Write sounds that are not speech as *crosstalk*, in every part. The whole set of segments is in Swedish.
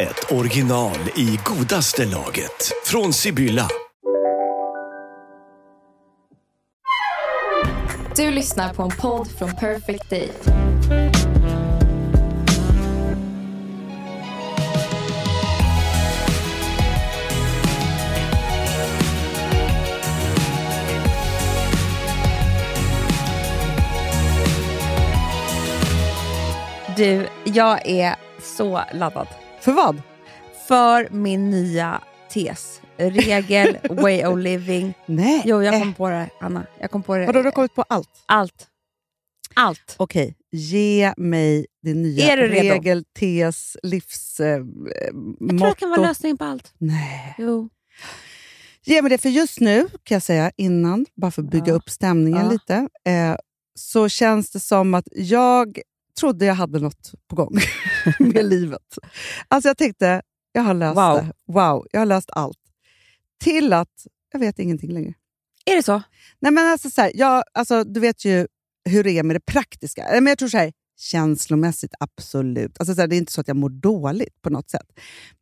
ett original i godaste laget. Från Sibylla. Du lyssnar på en podd från Perfect Day. Du, jag är så laddad. För vad? För min nya tes. Regel, *laughs* way of living. Nej. Jo, jag Eh. kom på det, Anna. Jag kom på det. Vadå, du har kommit på allt? Allt. Allt. Okej, ge mig din nya Är du redo? regel, tes, livs... Eh, Jag tror det kan vara lösningen på allt. Nej. Jo. Ge mig det, för just nu kan jag säga innan, bara för att bygga Ja. upp stämningen Ja. lite, eh, så känns det som att jag trodde jag hade något på gång *laughs* med livet. Alltså jag tänkte, jag har löst Wow. det. Wow, jag har löst allt. Till att jag vet ingenting längre. Är det så? Nej, men alltså, så här, jag, alltså, du vet ju hur det är med det praktiska. Men jag tror så här, känslomässigt, absolut. Alltså, så här, det är inte så att jag mår dåligt på något sätt.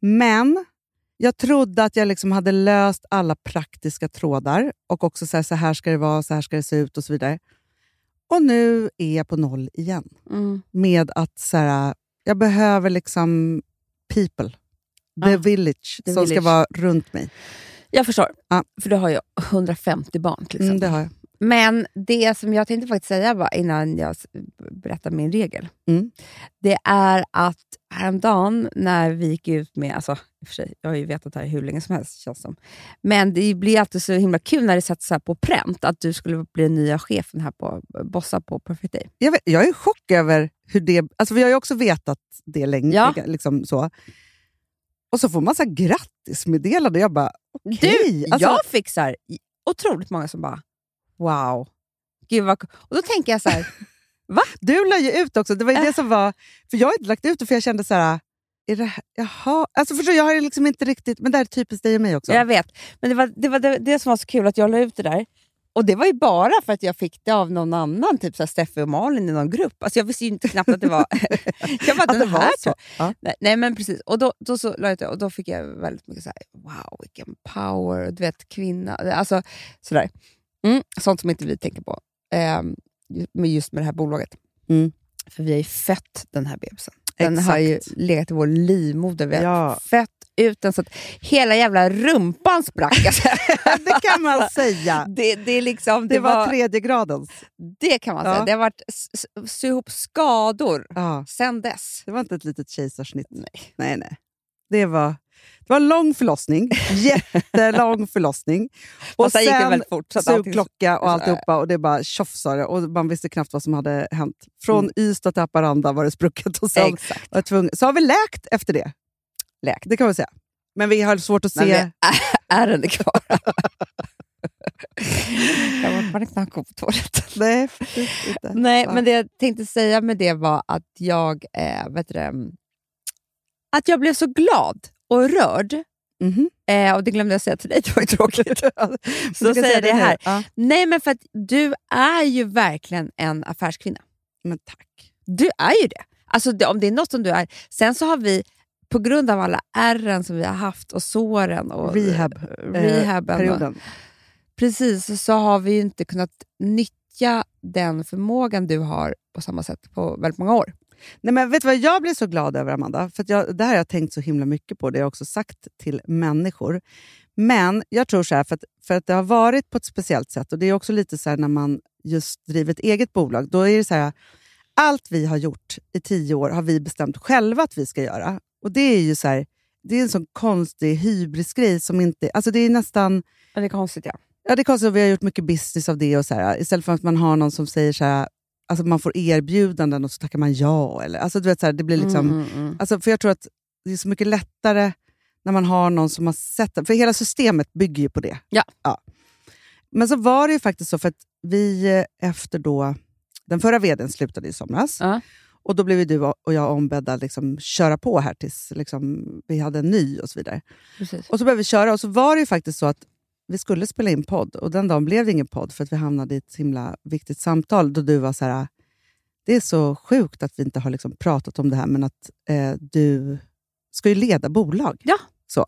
Men jag trodde att jag liksom hade löst alla praktiska trådar och också så här, så här ska det vara, så här ska det se ut och så vidare. Och nu är jag på noll igen. Mm. Med att så här, jag behöver liksom people. The Ja, village the som ska village. vara runt mig. Jag förstår. Ja. För du har ju 150 barn exempel. Mm, det har jag. Men det som jag tänkte faktiskt säga innan jag berättar min regel. Mm. Det är att häromdagen när vi gick ut med, alltså i och för sig, jag har ju vetat det här hur länge som helst känns som. Men det blir alltid så himla kul när det sätts så på pränt att du skulle bli nya chefen här på Bossa på Perfect Day. jag, vet, jag är i chock över hur det... Alltså vi har ju också vetat det länge. Ja. Liksom så. Och så får man så här grattismeddelande. Jag bara, okej. Du, Alltså, jag fick så här, otroligt många som bara wow. Gud vad, co-" och då tänker jag så här, *laughs* Du la ju ut också. Det var ju det som var... För jag har inte lagt ut det för jag kände så här... Är det, här- jaha. Alltså förstår, jag har liksom inte riktigt... Men det här är typiskt dig och mig också. Jag vet, men det var det, var det, det som var så kul att jag la ut det där. Och det var ju bara för att jag fick det av någon annan, typ så Steffe och Malin i någon grupp. Alltså jag visste ju inte knappt att det var... *laughs* *laughs* jag bara, Att det var så. Ja. Nej, men precis. Och då, då så la jag och då fick jag väldigt mycket så här, wow vilken power, du vet kvinna. Alltså sådär. Mm, sånt som inte vi tänker på. Med just med det här bolaget. Mm. För vi har ju fött den här bebisen. Den har ju Exakt. legat i vår livmoder. Vi har Ja. fött ut den så att hela jävla rumpan sprack. Alltså. *laughs* det kan man säga. det, det, är liksom, Det, var, tredje gradens. det kan man säga. Ja. Det har varit sy ihop skador Ja. sen dess. Det var inte ett litet kejsarsnitt. Nej. nej, nej. Det var, det var en lång förlossning. *laughs* Jättelång förlossning. Och sen gick det väldigt fort. Så att allting- sugklocka och alltihopa och det bara tjofsade och man visste knappt vad som hade hänt. Från Ystad till Haparanda var det sprucket och sen Mm. Exakt. var tvungen, så har vi läkt efter det. Läkt. Det kan man säga. Men vi har svårt att se... är den är kvar. *laughs* jag var bara knappt gå på toaletten. Nej, inte. Nej, men det jag tänkte säga med det var att jag, eh, vet du, det, att jag blev så glad och rörd. Mhm. Eh, och det glömde jag säga till dig, det var ju tråkigt. *laughs* Så kan säger säga det här. Ja. Nej, men för att du är ju verkligen en affärskvinna. Men tack. Du är ju det. Alltså det, om det är något som du är. Sen så har vi, på grund av alla ärren som vi har haft och såren och Rehab, eh, Eh, rehaben och, perioden. precis, så har vi ju inte kunnat nyttja den förmågan du har på samma sätt på väldigt många år. Nej, men vet du vad jag blir så glad över, Amanda? För jag, det här har jag tänkt så himla mycket på. Det har jag också sagt till människor. Men jag tror så här, för att, för att det har varit på ett speciellt sätt, och det är också lite så här när man just driver ett eget bolag, då är det så här, allt vi har gjort i tio år har vi bestämt själva att vi ska göra. Och det är ju så här, det är en sån konstig hybrisgrej som inte... Alltså det är nästan... Ja, det är konstigt ja. Ja, det är konstigt vi har gjort mycket business av det. och så här, Istället för att man har någon som säger så här, alltså man får erbjudanden och så tackar man ja. Eller, alltså du vet, så här, det blir liksom, Mm, mm, mm. Alltså, för jag tror att det är så mycket lättare när man har någon som har sett det. För hela systemet bygger ju på det. Ja. Men så var det ju faktiskt så, för att vi eh, efter då, den förra vdn slutade i somras. Ja. Och då blev du och jag ombedda att liksom köra på här tills liksom, vi hade en ny och så vidare. Precis. Och så började vi köra och så var det ju faktiskt så att vi skulle spela in podd och den dagen blev det ingen podd för att vi hamnade i ett himla viktigt samtal då du var så här, det är så sjukt att vi inte har liksom pratat om det här men att eh, du ska ju leda bolag. Ja. Så.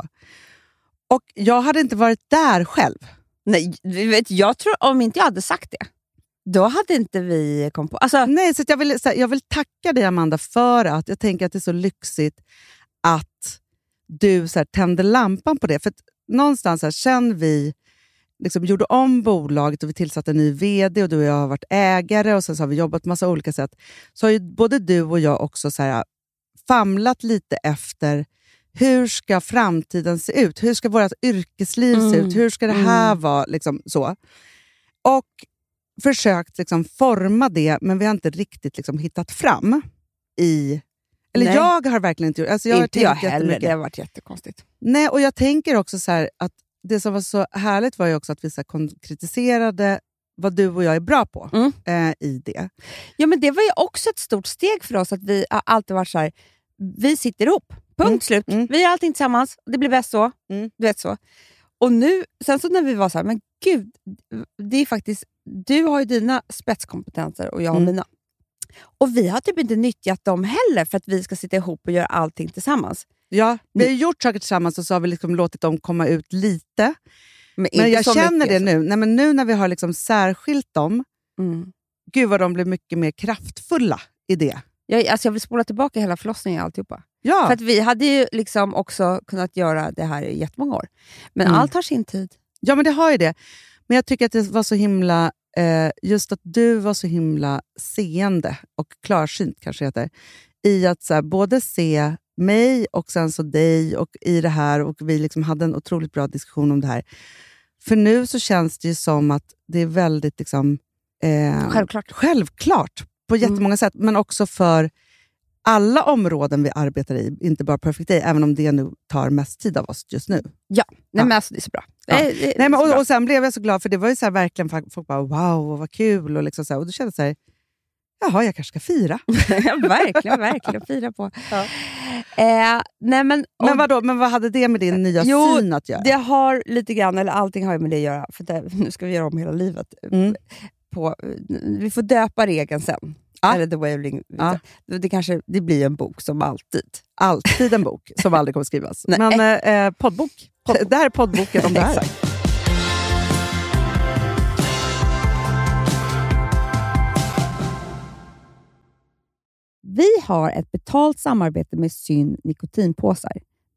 Och jag hade inte varit där själv. Nej, vet, jag tror om inte jag hade sagt det, då hade inte vi kommit på... Alltså, Nej, så jag, vill, här, jag vill tacka dig Amanda för att jag tänker att det är så lyxigt att du så här, tände lampan på det. För någonstans, här, sen vi liksom gjorde om bolaget och vi tillsatte en ny VD och du och jag har varit ägare och sen så har vi jobbat på massa olika sätt, så har ju både du och jag också så här, famlat lite efter hur ska framtiden se ut? Hur ska vårt yrkesliv se Mm. ut? Hur ska det här vara? Liksom, så. Och försökt liksom forma det, men vi har inte riktigt liksom hittat fram i... Eller Nej. jag har verkligen inte gjort alltså jag har inte jag heller, det har varit jättekonstigt. Nej, och jag tänker också så här att det som var så härligt var ju också att vi så konkretiserade vad du och jag är bra på Mm. eh, i det. Ja, men det var ju också ett stort steg för oss att vi har alltid varit så här, vi sitter ihop. Punkt Mm, slut. mm. Vi gör allting tillsammans. Det blir bäst så. Mm. Du vet så. Och nu, sen så när vi var så här, men gud, det är faktiskt, du har ju dina spetskompetenser och jag har Mm. mina. Och vi har typ inte nyttjat dem heller för att vi ska sitta ihop och göra allting tillsammans. Ja, vi har gjort saker tillsammans och så har vi liksom låtit dem komma ut lite. Men, Men jag känner mycket, det så. nu. Nej, men nu när vi har liksom särskilt dem, Mm. gud vad de blir mycket mer kraftfulla i det. Jag, alltså jag vill spola tillbaka hela förlossningen och alltihopa. Ja, För att vi hade ju liksom också kunnat göra det här i jättemånga år. Men Mm. allt har sin tid. ja, men det har ju det. Men jag tycker att det var så himla, eh, just att du var så himla seende och klarsynt kanske heter, i att så här, både se mig och sen så dig och i det här och vi liksom hade en otroligt bra diskussion om det här. För nu så känns det ju som att det är väldigt liksom, eh, Självklart. självklart på Mm. jättemånga sätt, men också för alla områden vi arbetar i, inte bara Perfect Day, även om det nu tar mest tid av oss just nu. Nej, Ja. men alltså, det är så bra. Ja. Det är- det är Nej, men, och, och Sen blev jag så glad, för det var ju så här, verkligen folk bara wow, vad kul. Och, liksom så här, och då kände jag så här, jaha, jag kanske ska fira. *laughs* Ja, verkligen, verkligen. Fira på. Ja. Eh, nej, men, Men, och vadå, men vad hade det med din nya Jo, syn att göra? Det har lite grann, eller allting har med det att göra, för det, *laughs* nu ska vi göra om hela livet. Mm. På, vi får döpa regeln sen. Ja. Eller the living. Ja. Det, kanske, det blir en bok som alltid. Alltid en bok som aldrig kommer skrivas. *laughs* Nej. Men eh, eh, poddbok. *laughs* Det här är poddboken om det här. Vi har ett betalt samarbete med Syn nikotinpåsar.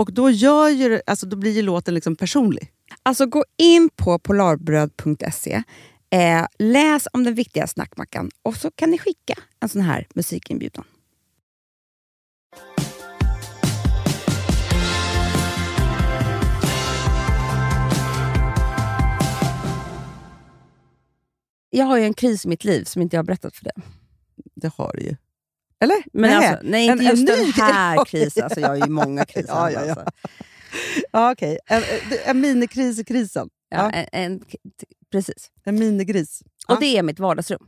Och då, gör ju, alltså, då blir ju låten liksom personlig. Alltså gå in på polarbröd.se, eh, läs om den viktiga snackmackan och så kan ni skicka en sån här musikinbjudan. Jag har ju en kris i mitt liv som inte jag har berättat för dig. Det har du ju. Eller? Men Nej. alltså, nej, inte En- en just den ny- här *laughs* krisen. Alltså, jag har ju många kriser. Ja, ja, ja. Alltså. *laughs* Ja, okej. En, en minikris i krisen. Ja, Ja. en, en, precis. En minigris. Och Ja. det är mitt vardagsrum.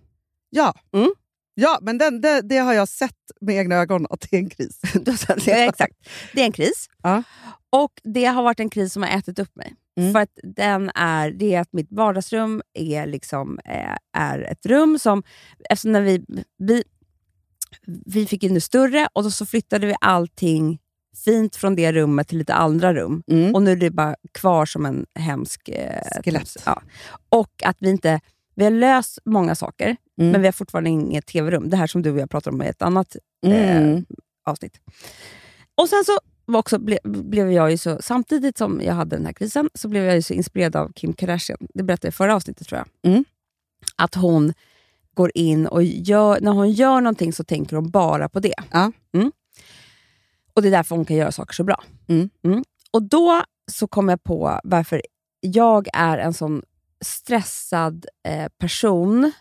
Ja, Mm. ja men den, det, det har jag sett med egna ögon att det är en kris. *laughs* Ja, exakt. Det är en kris. Ja. Och det har varit en kris som har ätit upp mig. Mm. För att den är, det är att mitt vardagsrum är, liksom, eh, är ett rum som... Eftersom när vi, vi, vi fick in det större och då så flyttade vi allting fint från det rummet till lite andra rum. Mm. Och nu är det bara kvar som en hemsk... Eh, Skelett. Ja. Och att vi inte... Vi har löst många saker, Mm. men vi har fortfarande inget tv-rum. Det här som du och jag pratar om i ett annat Mm. avsnitt. Och sen så var också, ble, blev jag ju så, samtidigt som jag hade den här krisen, så blev jag ju så inspirerad av Kim Kardashian. Det berättade jag i förra avsnittet tror jag. Mm. Att hon går in och gör, när hon gör någonting så tänker hon bara på det. Ja. Mm. Och det är därför hon kan göra saker så bra. Mm. Och då så kom jag på varför jag är en sån stressad eh, person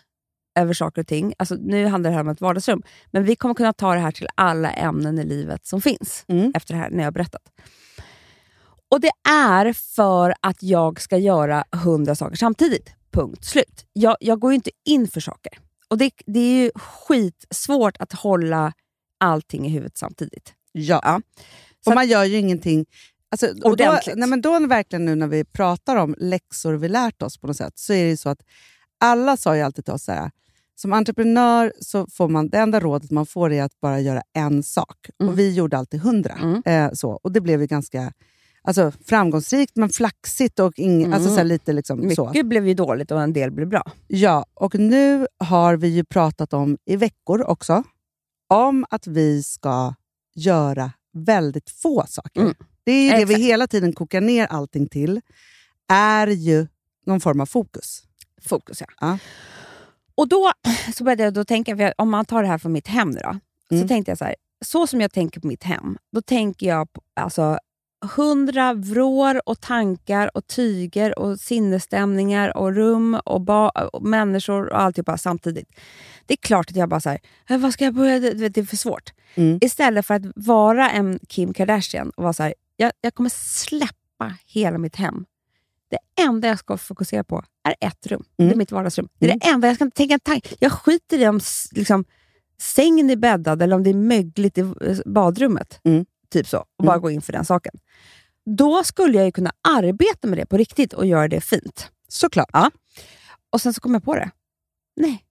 över saker och ting. Alltså, nu handlar det här om ett vardagsrum, men vi kommer kunna ta det här till alla ämnen i livet som finns Mm. efter det här när jag har berättat. Och det är för att jag ska göra hundra saker samtidigt. Punkt slut. Jag, jag går ju inte in för saker. Och det, det är ju skitsvårt att hålla allting i huvudet samtidigt. Ja. Ja. Så Och man gör ju ingenting... Alltså, och då, Ordentligt. nej, men då verkligen nu när vi pratar om läxor vi lärt oss på något sätt, så är det ju så att alla sa ju alltid till oss så här, som entreprenör så får man, det enda rådet man får är att bara göra en sak. Mm. Och vi gjorde alltid hundra. Mm. Eh, så. Och det blev ju ganska... alltså, framgångsrikt men flaxigt och ing, alltså, så här, lite liksom, så. Mycket blev ju dåligt och en del blev bra. Ja, och nu har vi ju pratat om i veckor också, om att vi ska göra väldigt få saker. Mm. Det är ju det vi hela tiden kokar ner allting till, är ju någon form av fokus. Fokus, ja. Ja. Och då så började jag då tänka, om man tar det här från mitt hem nu då, Mm. så tänkte jag så här, så som jag tänker på mitt hem, då tänker jag på, alltså hundra vrår och tankar och tyger och sinnesstämningar och rum och, ba- och människor och alltihopa samtidigt. Det är klart att jag bara så här, "Eh, vad ska jag börja? Det, är för svårt. Mm. Istället för att vara en Kim Kardashian och vara så här, jag, jag kommer släppa hela mitt hem. Det enda jag ska fokusera på är ett rum. Det är Mm. mitt vardagsrum. Det är det enda. Jag ska inte tänka en tanke. Jag skiter i om liksom, sängen är bäddad eller om det är mögligt i badrummet. Mm. Typ så. Och bara gå in för den saken. Då skulle jag ju kunna arbeta med det på riktigt och göra det fint. Såklart. Ja. Och sen så kom jag på det. Nej,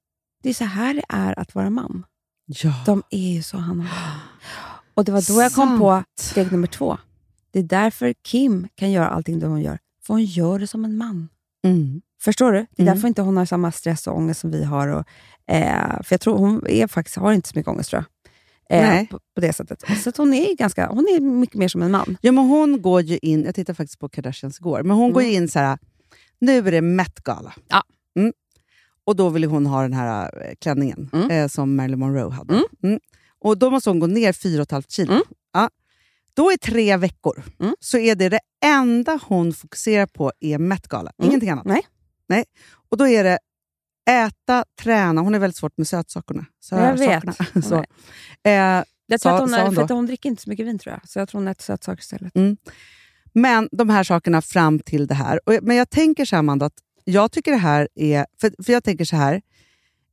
det är så här det är att vara man. Ja. De är ju så Hanna. Och det var då jag kom på steg nummer två. Det är därför Kim kan göra allting det hon gör. För hon gör det som en man. Mm. Förstår du? Det är Mm. därför inte hon har samma stress och ångest som vi har. Och, eh, för jag tror hon är faktiskt, har inte så mycket ångest tror jag. Eh, Nej. på, på det sättet. Så hon är ganska, hon är mycket mer som en man. Ja, men hon går ju in, jag tittade faktiskt på Kardashians igår, men hon går ju in så här. nu är det Met-gala. Ja. Mm. Och då vill hon ha den här eh, klänningen Mm. eh, som Marilyn Monroe hade. Mm. Mm. Och då måste hon gå ner 4,5 kilo. Mm. Ja. Då i tre veckor Mm. så är det det enda hon fokuserar på är Met-gala, Mm. ingenting annat. Nej. Nej. Och då är det äta, träna, hon är väldigt svårt med sötsakerna. Jag vet. Sötsakerna. *laughs* så. Eh, Jag tror Sa- att hon, hon för att hon dricker inte så mycket vin tror jag. Så jag tror hon äter sötsaker istället. Men de här sakerna fram till det här. Och, men jag tänker så här, Amanda, att jag tycker det här är... För, för jag tänker så här,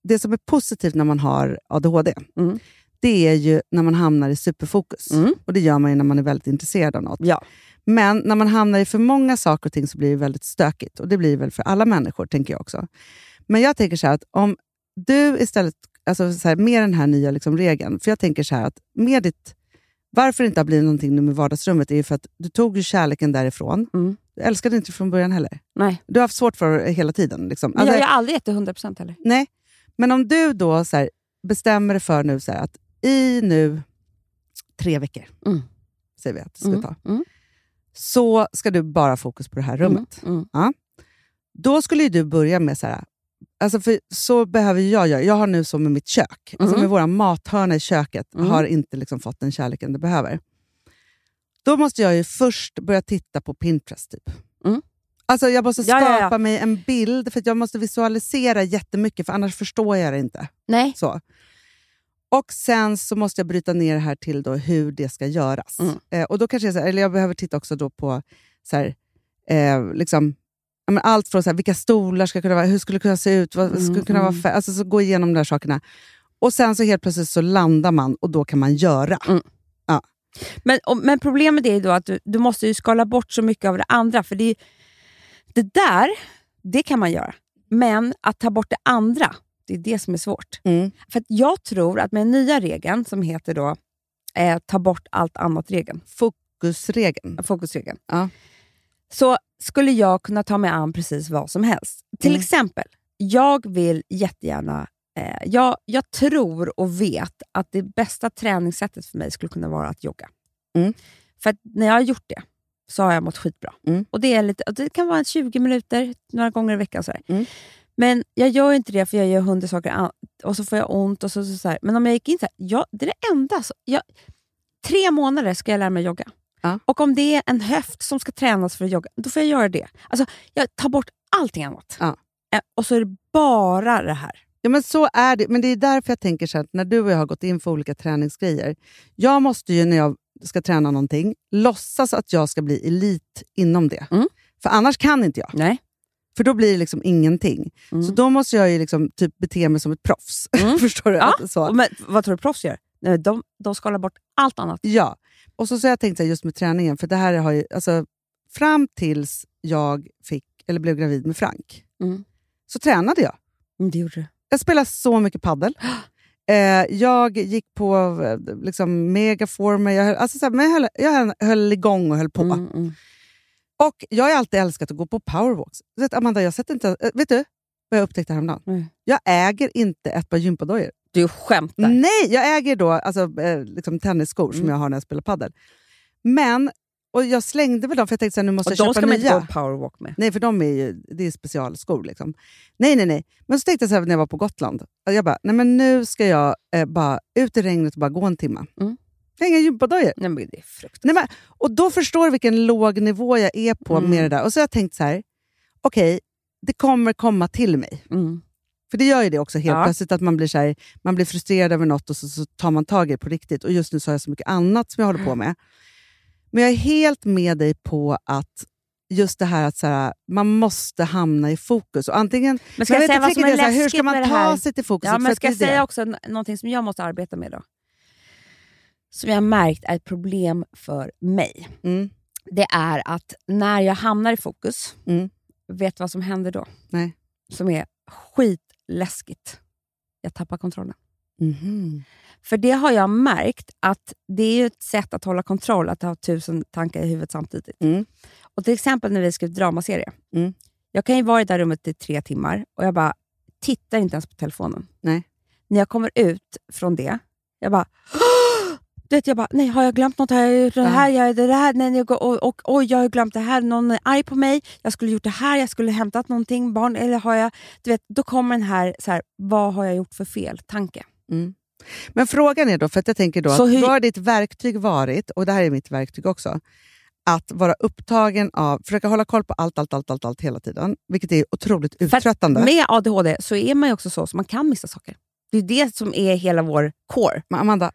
det som är positivt när man har ADHD, Mm. det är ju när man hamnar i superfokus. Mm. Och det gör man ju när man är väldigt intresserad av något. Ja. Men när man hamnar i för många saker och ting så blir det väldigt stökigt. Och det blir väl för alla människor, tänker jag också. Men jag tänker så här att om du istället, alltså så här, med den här nya liksom regeln, för jag tänker så här att med ditt, varför det inte har blivit någonting nu med vardagsrummet är ju för att du tog ju kärleken därifrån. Mm. Du älskade inte från början heller. Nej, Du har haft svårt för det hela tiden. Liksom. Alltså, jag har aldrig gett det 100% heller. Nej, men om du då så här, bestämmer dig för nu så här, att i nu tre veckor, Mm. säger vi att det ska Mm. ta, Mm. så ska du bara fokus på det här rummet. Mm. Mm. Då skulle ju du börja med så här, alltså för så behöver jag göra. Jag har nu så med mitt kök, alltså Mm. med våra mathörna i köket, Mm. har inte liksom fått den kärleken det behöver. Då måste jag ju först börja titta på Pinterest. Typ. Mm. Alltså jag måste Ja, skapa ja, ja. mig en bild, för att jag måste visualisera jättemycket, för annars förstår jag det inte. Nej. Så. Och sen så måste jag bryta ner det här till då hur det ska göras. Mm. Eh, och då kanske jag, så här, eller jag behöver titta också då på så här, eh, liksom, ja, men allt från så här, vilka stolar ska kunna vara, hur skulle det kunna se ut, vad skulle Mm, kunna vara mm. färg, alltså så gå igenom de där sakerna. Och sen så helt plötsligt så landar man och då kan man göra. Men, och, men problemet är då att du, du måste ju skala bort så mycket av det andra. För det, det där, det kan man göra. Men att ta bort det andra, det är det som är svårt. Mm. För jag tror att med den nya regeln som heter då eh, ta bort allt annat-regeln, Fokusregeln. fokusregeln, Ja. så skulle jag kunna ta mig an precis vad som helst. Till Mm. exempel, jag vill jättegärna eh, jag, jag tror och vet att det bästa träningssättet för mig skulle kunna vara att jogga. Mm. För när jag har gjort det så har jag mått skitbra. Mm. Och det, är lite, det kan vara 20 minuter, några gånger i veckan. Sådär. Mm. Men jag gör inte det för jag gör hundra saker och så får jag ont. Och så, så, så. Men om jag gick in så här, ja, det är det enda. Så, jag, tre månader ska jag lära mig jogga. Ja. Och om det är en höft som ska tränas för att jogga, då får jag göra det. Alltså, jag tar bort allting annat. Ja. Eh, Och så är det bara det här. Ja, men så är det. Men det är därför jag tänker så här, att när du och jag har gått in för olika träningsgrejer. Jag måste ju när jag ska träna någonting låtsas att jag ska bli elit inom det. Mm. För annars kan inte jag. Nej. För då blir det liksom ingenting. Mm. Så då måste jag ju liksom typ bete mig som ett proffs. Mm. *laughs* Förstår du? Ja, så. Men, vad tror du proffs gör? Nej, de, de skalar bort allt annat. Ja, och så, så har jag tänkt så här, just med träningen, för det här har ju, alltså, fram tills jag fick, eller blev gravid med Frank, Mm. så tränade jag. Mm, det gjorde du. Jag spelade så mycket paddel. *gasps* Eh, jag gick på liksom, megaformer, jag höll, alltså, så här, men jag, höll, jag höll, igång och höll på. Mm, mm. Och Jag har alltid älskat att gå på powerwalks. Vet, Amanda, jag sätter inte, eh, vet du vad jag upptäckte häromdagen? Mm. Jag äger inte ett par gympadojor. Du skämtar. Nej, jag äger då alltså, eh, liksom tennisskor som Mm. jag har när jag spelar padel. Men, och jag slängde väl dem för jag tänkte att nu måste och jag de köpa ska man inte nya. gå powerwalk med. Nej, för de är ju det är specialskor. Liksom. Nej, nej, nej. Men så tänkte jag så här när jag var på Gotland. Jag bara, nej men nu ska jag eh, bara ut i regnet och bara gå en timme. Mm. Jag har inga gympadojor. Nej, men det är fruktansvärt. Nej, men, och då förstår du vilken låg nivå jag är på Mm. med det där. Och så har jag tänkt så här, okej, det kommer komma till mig. Mm. För det gör ju det också helt Ja. plötsligt, att man blir, så här, man blir frustrerad över något och så, så tar man tag i det på riktigt. Och just nu så har jag så mycket annat som jag håller på med. Men jag är helt med dig på att just det här att så här, man måste hamna i fokus. Och antingen, Men ska men jag säga vad jag som är det här, hur ska man ta sig till fokus? Ja, men ska jag är det. säga också någonting som jag måste arbeta med då? Som jag har märkt är ett problem för mig. Mm. Det är att när jag hamnar i fokus, Mm. vet du vad som händer då? Nej. Som är skitläskigt. Jag tappar kontrollen. Mhm. För det har jag märkt att det är ett sätt att hålla kontroll, att ha tusen tankar i huvudet samtidigt. Mm. Och Till exempel när vi skrev dramaserie. Mm. Jag kan ju vara i det här rummet i tre timmar och jag bara tittar inte ens på telefonen. Nej. När jag kommer ut från det, jag bara du vet, jag bara, nej har jag glömt något? Har jag gjort det här? Jag, det här? Nej, jag, och, och, oj, jag har glömt det här. Någon är arg på mig. Jag skulle gjort det här. Jag skulle hämtat någonting. Barn, eller har jag... Du vet, då kommer den här, så här, vad har jag gjort för fel? Tanke. Mm. Men frågan är då, för att jag tänker då, Så hur- vad har ditt verktyg varit, och det här är mitt verktyg också, att vara upptagen av, försöka hålla koll på allt, allt, allt, allt, allt hela tiden, vilket är otroligt För uttröttande. Med ADHD så är man ju också så, så man kan missa saker. Det är det som är hela vår core. Men Amanda,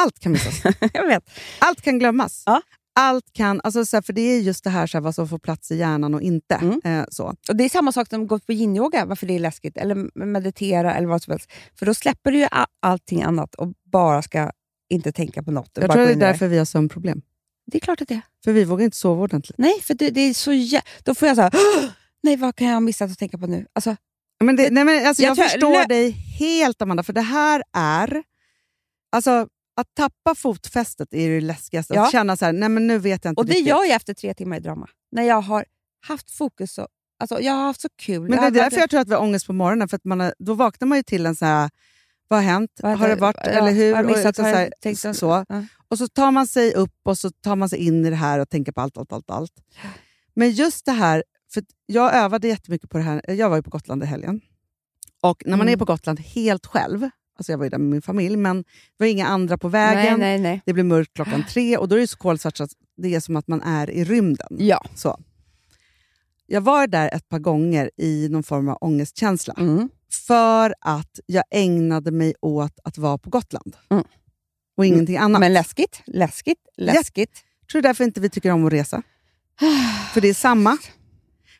allt kan missas. *laughs* jag vet. allt kan glömmas. Ja. Allt kan, alltså så här, för det är just det här, så här vad som får plats i hjärnan och inte. Mm. Eh, så. Och Det är samma sak som att gå på yin-yoga, varför det är läskigt. Eller meditera eller vad som helst. För då släpper du ju allting annat och bara ska inte tänka på något. Jag tror det är därför vi har sömnproblem. Det är klart att det är. För vi vågar inte sova ordentligt. Nej, för det, det är så jä- Då får jag så här, nej vad kan jag ha missat att tänka på nu? Alltså, Men det, nej, men alltså, Jag jag förstår lö- dig helt Amanda, för det här är... Alltså, att tappa fotfästet är det läskigaste. Ja. Att känna så här, nej men nu vet jag inte och det riktigt. gör jag efter tre timmar i drama. När jag har haft fokus och alltså, jag har haft så kul. Men det är därför varit- jag tror att vi har ångest på morgonen, för att man har, då vaknar man ju till en så här, vad har hänt? Vad har det varit? ja, eller hur? Har Och liksom så, jag här, tänkt- så. Ja. och så tar man sig upp och så tar man sig in i det här och tänker på allt, allt, allt. allt. Men just det här, för jag övade jättemycket på det här. Jag var ju på Gotland i helgen. Och när man Mm. är på Gotland helt själv, alltså jag var ju där med min familj, men det var inga andra på vägen. Nej, nej, nej. Det blir mörkt klockan tre och då är det så kolsvart så att det är som att man är i rymden. Ja. Så. Jag var där ett par gånger i någon form av ångestkänsla. Mm. För att jag ägnade mig åt att vara på Gotland. Mm. Och ingenting annat. Men läskigt, läskigt, läskigt. tror därför inte vi tycker om att resa. *sighs* för det är samma.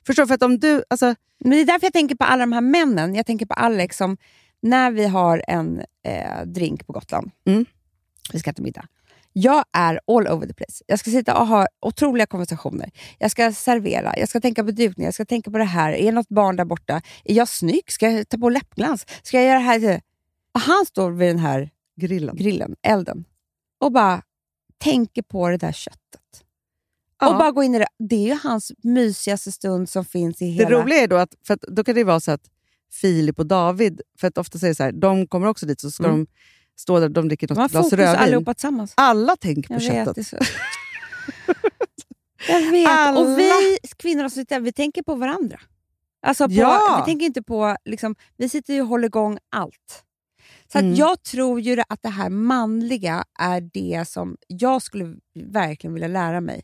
Förstår du? För att om du... Alltså, Men det är därför jag tänker på alla de här männen. Jag tänker på Alex som, när vi har en eh, drink på Gotland, Mm. vi ska äta middag. Jag är all over the place. Jag ska sitta och ha otroliga konversationer. Jag ska servera, jag ska tänka på dukning, jag ska tänka på det här. Är något barn där borta? Är jag snygg? Ska jag ta på läppglans? Ska jag göra det här? Och han står vid den här grillen. grillen, elden, och bara tänker på det där köttet. Ja. Och bara gå in i det. Det är ju hans mysigaste stund som finns i Det hela... roliga är då att, för att då kan det vara så att Filip och David, för att ofta säger så här, de kommer också dit så ska Mm. de stå där de dricker något glas fokus rödvin. allihopa tillsammans. Alla tänker på Jag vet, köttet. så... Jag vet. Alla. Och vi kvinnor som sitter vi tänker på varandra. Alltså på, Ja. Vi tänker inte på... Liksom, vi sitter ju och håller igång allt. Så Mm. jag tror ju att det här manliga är det som jag skulle verkligen vilja lära mig.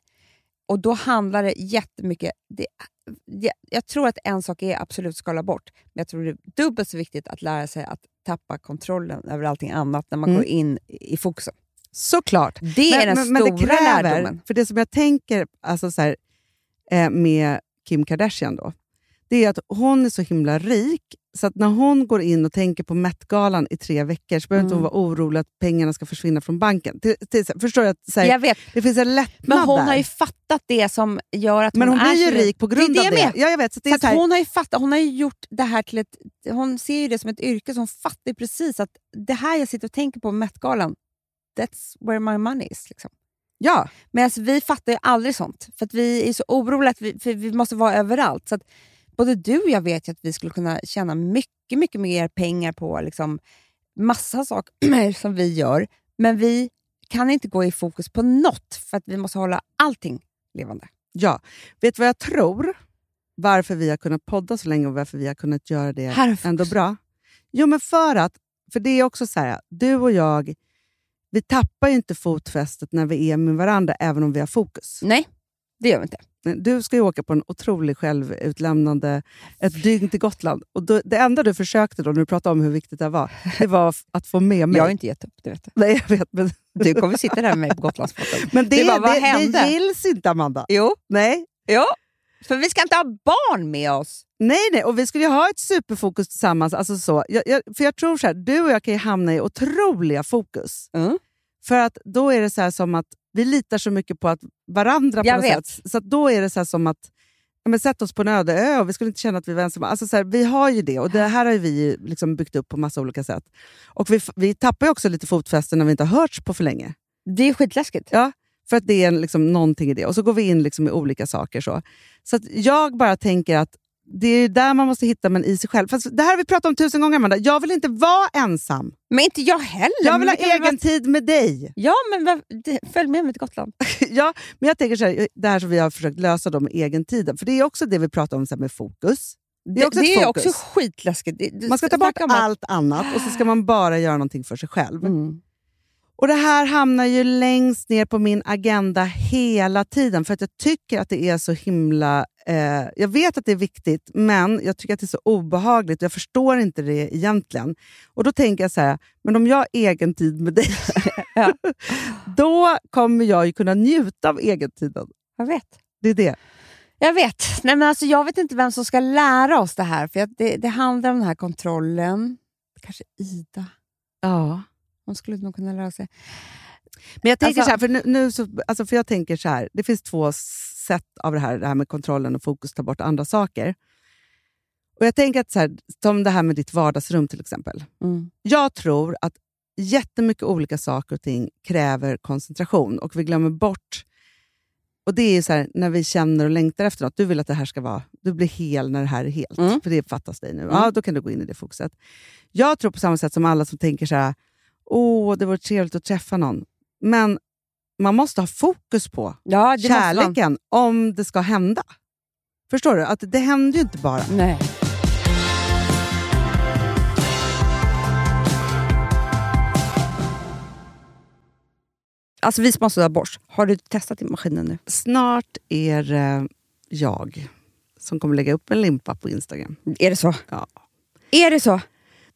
Och då handlar det jättemycket... Det, det, jag tror att en sak är absolut skala bort, men jag tror det är dubbelt så viktigt att lära sig att tappa kontrollen över allting annat när man Mm. går in i fokusen. Såklart. Det är den stora det kräver, lärdomen. För det som jag tänker alltså så här, eh, med Kim Kardashian då, det är att hon är så himla rik så att när hon går in och tänker på Met-galan i tre veckor så behöver inte hon Mm. vara orolig att pengarna ska försvinna från banken. Till, till, förstår du? Att, så här, Jag vet, det finns en lättnad men hon där. har ju fattat det som gör att men hon är blir ju rik på grund det är av det det. jag med. Ja, jag vet. Så det här, hon, har ju fattat, hon har gjort det här till ett... Hon ser ju det som ett yrke, så hon fattar precis att det här jag sitter och tänker på Met-galan, that's where my money is. Liksom. ja, Medan vi fattar ju aldrig sånt, för vi är så oroliga att vi, för vi måste vara överallt. Så att både du och jag vet ju att vi skulle kunna tjäna mycket, mycket mer pengar på liksom, massa saker *clears throat* som vi gör, men vi kan inte gå i fokus på något, för att vi måste hålla allting levande. ja. Vet du vad jag tror? Varför vi har kunnat podda så länge och varför vi har kunnat göra det fokus. ändå bra? Jo, men för att, för det är också så här, du och jag, vi tappar ju inte fotfästet när vi är med varandra, även om vi har fokus. Nej, det gör vi inte. Du ska ju åka på en otrolig självutlämnande, ett dygn till Gotland. Och då, det enda du försökte då, när du pratade om hur viktigt det var, det var att få med mig. Jag har inte gett upp, det vet du. Nej, jag vet, men, Du kommer sitta där med mig på Gotlandsbåten. men det, Det var, vad det, hände? det gills inte, Amanda. Jo, Nej, jo, för vi ska inte ha barn med oss. Nej, nej, och vi skulle ju ha ett superfokus tillsammans. Alltså så. Jag, jag, för jag tror så här, du och jag kan ju hamna i otroliga fokus. Mm. För att då är det så här som att vi litar så mycket på att varandra på Jag något vet. sätt. Så då är det så här som att men sätt oss på en öde ö och vi skulle inte känna att vi var ensamma. Alltså så här, vi har ju det och det här har vi liksom byggt upp på massa olika sätt. Och vi, vi tappar ju också lite fotfäste när vi inte har hörts på för länge. Det är skitläskigt. Ja, för att det är liksom någonting i det. Och så går vi in liksom i olika saker. Så, så jag bara tänker att det är där man måste hitta men i sig själv. Fast det här har vi pratat om tusen gånger, Amanda. Jag vill inte vara ensam. Men inte jag heller. Jag vill ha egen tid med dig. vara- Ja, men det- följ med mig till Gotland. *laughs* ja, men jag tänker så här, det här som vi har försökt lösa då med egentiden. För det är också det vi pratar om så här med fokus. Det är också det ett är fokus. också skitläskigt. Det- det- Man ska ta bort allt annat och så ska man bara göra någonting för sig själv. Mm. Och Det här hamnar ju längst ner på min agenda hela tiden för att jag tycker att det är så himla... Eh, jag vet att det är viktigt, men jag tycker att det är så obehagligt. Jag förstår inte det egentligen. Och Då tänker jag så här, men om jag har egen tid med dig, *laughs* Ja. *laughs* då kommer jag ju kunna njuta av egentiden. Jag vet. Det är det. Jag vet. Nej, men alltså, jag vet inte vem som ska lära oss det här. För att det, det handlar om den här kontrollen. Kanske Ida. Ja. Hon skulle nog kunna lära sig. Men jag tänker Alltså- så här, för, nu, nu så, alltså för jag tänker så här, det finns två sätt av det här, det här med kontrollen och fokus, ta bort andra saker. Och jag tänker att så här, som det här med ditt vardagsrum till exempel. Mm. Jag tror att jättemycket olika saker och ting kräver koncentration och vi glömmer bort och det är ju så här, när vi känner och längtar efter något. Du vill att det här ska vara, du blir hel när det här är helt. Mm. För det fattas dig nu. Mm. Ja, då kan du gå in i det fokuset. Jag tror på samma sätt som alla som tänker så här, åh, det vore trevligt att träffa någon. Men man måste ha fokus på Ja, kärleken om det ska hända. Förstår du? Att det händer ju inte bara. Nej. Alltså vi som har sådär borst, har du testat i maskinen nu? Snart är det jag som kommer lägga upp en limpa på Instagram. Är det så? Ja. Är det så?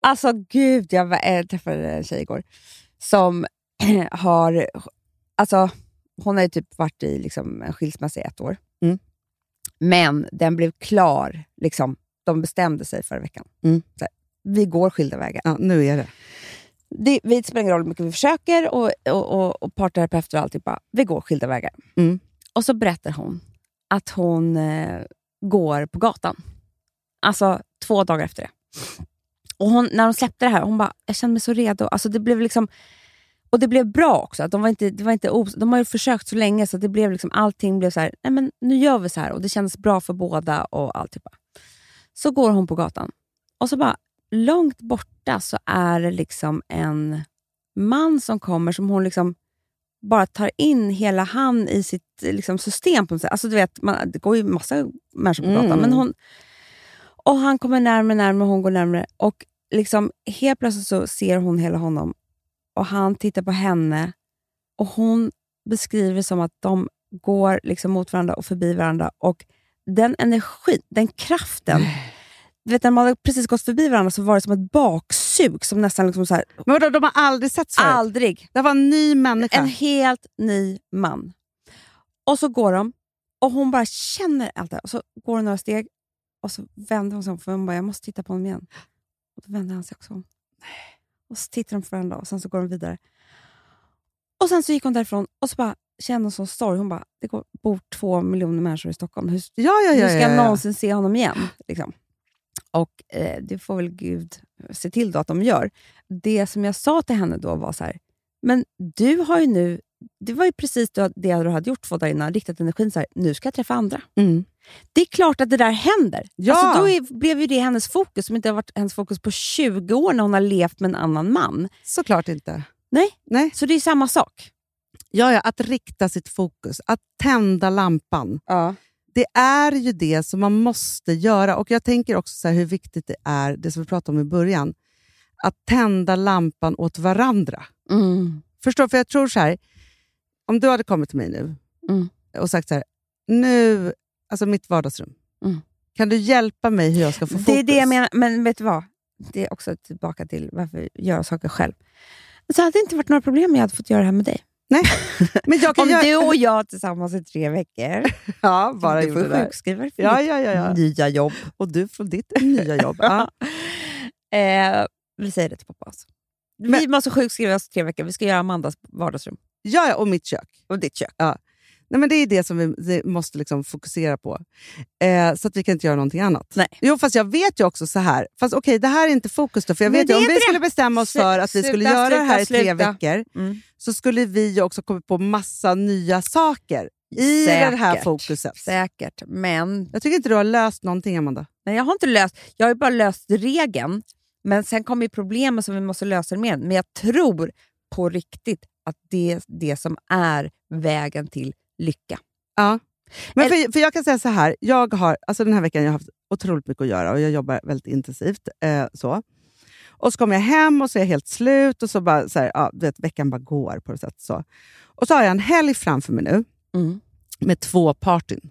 Alltså gud, jag eh, träffade en tjej igår som *clears throat* har... Alltså, hon har ju typ varit i liksom, en skilsmässa i ett år. Mm. Men den blev klar. Liksom, de bestämde sig förra veckan. Mm. Så vi går skilda vägar. Ja, nu är det. Det, det spelar ingen roll hur mycket vi försöker och, och, och, och parterapeuter och allting. Bara, vi går skilda vägar. Mm. Och så berättar hon att hon eh, går på gatan. Alltså två dagar efter det. Och hon, när hon släppte det här, hon bara, jag kände mig så redo. Alltså det blev liksom, och det blev bra också. Att de, var inte, det var inte os- de har ju försökt så länge så det blev liksom, allting blev så här, nej men nu gör vi så här. Och det kändes bra för båda och allt. Typ. Så går hon på gatan och så bara, långt borta så är det liksom en man som kommer som hon liksom bara tar in hela han i sitt liksom, system. på något sätt. Alltså, du vet, man, det går ju massa människor på gatan. Mm. Men hon, och han kommer närmare närmare och hon går närmare. Och liksom, helt plötsligt så ser hon hela honom och han tittar på henne och hon beskriver som att de går liksom mot varandra och förbi varandra. Och den energin, den kraften. Du vet, när man precis gått förbi varandra så var det som ett baksug. Som nästan liksom så här, Men vadå, de har aldrig setts förut? aldrig. Det var en ny människa. En helt ny man. Och så går de och hon bara känner allt det här. Och så går hon några steg och så vänder hon sig om för hon bara, jag måste titta på honom igen. Och då vänder han sig också om. Och så tittar de på varandra och sen så går de vidare. Och sen så gick hon därifrån och så bara kände hon sån sorg. Hon bara, det går, bor två miljoner människor i Stockholm. Hur, ja, ja, ja, hur ska ja, jag ja. någonsin se honom igen? Liksom. Och eh, det får väl Gud se till att de gör. Det som jag sa till henne då var så här, men du har ju nu, det var ju precis det du hade gjort två dagar innan, riktat energin så här, nu ska jag träffa andra. Mm. Det är klart att det där händer. Ja. Alltså, då är, blev ju det hennes fokus, som inte har varit hennes fokus på 20 år när hon har levt med en annan man. Såklart inte. Nej, Nej. så det är samma sak. Ja, ja, att rikta sitt fokus, att tända lampan. Ja. Det är ju det som man måste göra. Och Jag tänker också så hur viktigt det är, det som vi pratade om i början, att tända lampan åt varandra. Mm. Förstår? För jag tror så här, om du hade kommit till mig nu Mm. och sagt så här, nu, alltså mitt vardagsrum, Mm. kan du hjälpa mig hur jag ska få fokus? Det är det jag menar, men vet du vad? Det är också tillbaka till varför göra saker själv. Så hade det inte varit några problem om jag hade fått göra det här med dig. Nej. Men jag *laughs* kan Om göra... du och jag tillsammans i tre veckor, *laughs* ja, bara du får sjukskriva dig för Ja, ja, ja, ja. nya jobb. Och du från ditt nya jobb. Ja. *laughs* Eh, vi säger det till pappa. Alltså. vi Men- måste sjukskriva oss i tre veckor. Vi ska göra Amandas vardagsrum ja, ja, och mitt kök. och ditt kök. Nej, men det är det som vi det måste liksom fokusera på. Eh, så att vi kan inte göra någonting annat. Nej. Jo, fast jag vet ju också så här. Fast okej, det här är inte fokus då. För jag Men vet det ju, om vi inte skulle det. bestämma oss för att vi Sluta, skulle sluta, göra det här i tre sluta. veckor, Mm. så skulle vi ju också komma på massa nya saker i det här Säkert. fokuset. Säkert, men Jag tycker inte du har löst någonting, Amanda. Nej, jag har inte löst, jag har bara löst regeln, men sen kommer problemen som vi måste lösa med. Men jag tror på riktigt att det är det som är vägen till lycka. Ja. Men för, för jag kan säga så här, jag har, alltså den här veckan jag har haft otroligt mycket att göra och jag jobbar väldigt intensivt. Eh, så. Och så kommer jag hem och så är jag helt slut och så bara, så här, ja, du vet, veckan bara går på något sätt. Så. Och så har jag en helg framför mig nu Mm. med två partyn.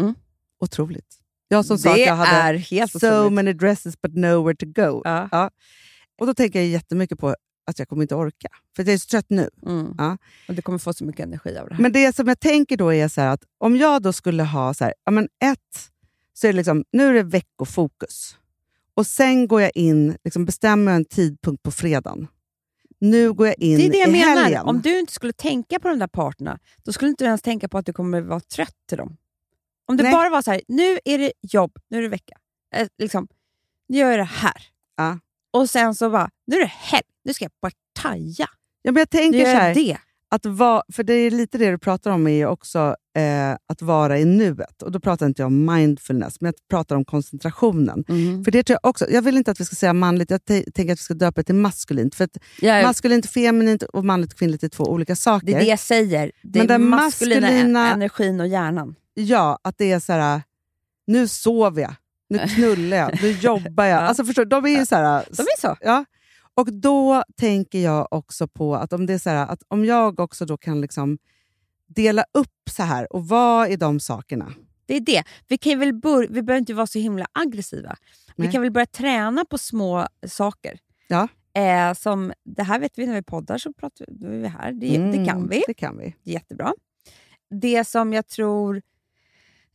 Mm. Otroligt. Jag som sa att Det jag hade so otroligt. many dresses but nowhere to go. Ja. Och då tänker jag jättemycket på att jag kommer inte orka. För jag är så trött nu. Mm. Ja. Och du kommer få så mycket energi av det här. Men det som jag tänker då är så att om jag då skulle ha så här, ja men ett, så är det liksom, nu är det veckofokus. Och sen går jag in, liksom bestämmer en tidpunkt på fredagen. Nu går jag in det är det jag i menar. helgen. Om du inte skulle tänka på de där parterna, då skulle inte du ens tänka på att du kommer vara trött till dem. Om det Nej. bara var så här, nu är det jobb, nu är det vecka. Eh, liksom, nu gör jag det här. Ja. Och sen så bara, nu är det helg, nu ska jag partaja. ja, men jag tänker så här, det. att vara, för det är lite det du pratar om, är också eh, att vara i nuet. Och Då pratar inte jag om mindfulness, men jag pratar om koncentrationen. För det tror jag också, jag vill inte att vi ska säga manligt, jag tänker att vi ska döpa det till maskulint. För Jag, maskulint och feminint och manligt och kvinnligt är två olika saker. det är det jag säger. Det Men är den maskulina, maskulina- energin och hjärnan. Ja, att det är så här, nu sover jag, nu knullar jag, nu jobbar jag. *laughs* Ja. Alltså förstår, de är ju så här, De är så. ja. Och då tänker jag också på att om det är så här, att om jag också då kan liksom dela upp så här och vad är de sakerna? Det är det. Vi, kan väl bör- vi behöver inte vara så himla aggressiva. Vi Nej. kan väl börja träna på små saker. Ja. Eh, som, det här vet vi när vi poddar, så pratar vi, då är vi här. Det, det kan Mm, vi. Det kan vi. Jättebra. Det som jag tror...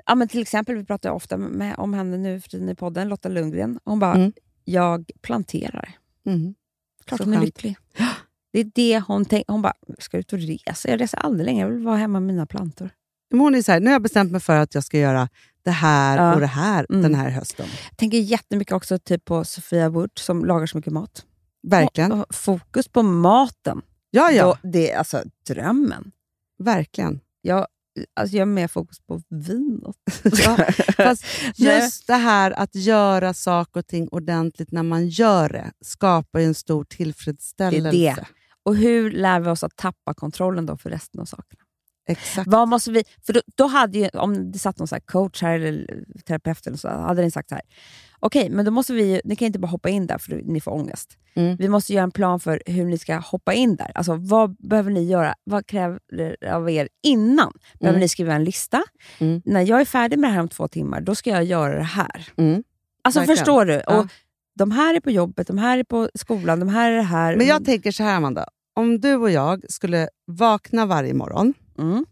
Ja, men till exempel, vi pratar ofta med, om henne nu för tiden i podden, Lotta Lundgren. Hon bara, Mm. jag planterar. Mm. Klart hon är lycklig. Det är det hon tänker. Hon bara, ska ut och resa? Jag reser aldrig längre. Jag vill vara hemma med mina plantor. Men hon är så här, nu har jag bestämt mig för att jag ska göra det här Ja. och det här Mm. den här hösten. Jag tänker jättemycket också typ på Sofia Wood som lagar så mycket mat. Verkligen. Och, och fokus på maten. Ja, ja. Då, det är alltså drömmen. Verkligen. Jag, alltså jag är mer fokus på vinet. *laughs* *laughs* Fast just det här att göra saker och ting ordentligt när man gör det skapar ju en stor tillfredsställelse. Det är det. Och hur lär vi oss att tappa kontrollen då för resten av sakerna? Exakt. Vad måste vi... För då, då hade ju, om det satt någon så här coach här eller terapeut eller så, hade den sagt så här. Okej, men då måste vi ni kan inte bara hoppa in där för ni får ångest. Mm. Vi måste göra en plan för hur ni ska hoppa in där. Alltså vad behöver ni göra? Vad kräver det av er innan? Behöver Mm. ni skriva en lista? Mm. När jag är färdig med det här om två timmar, då ska jag göra det här. Mm. Alltså Verkligen. förstår du? Ja. Och de här är på jobbet, de här är på skolan, de här är det här. Men jag tänker så här, Amanda. Om du och jag skulle vakna varje morgon mm.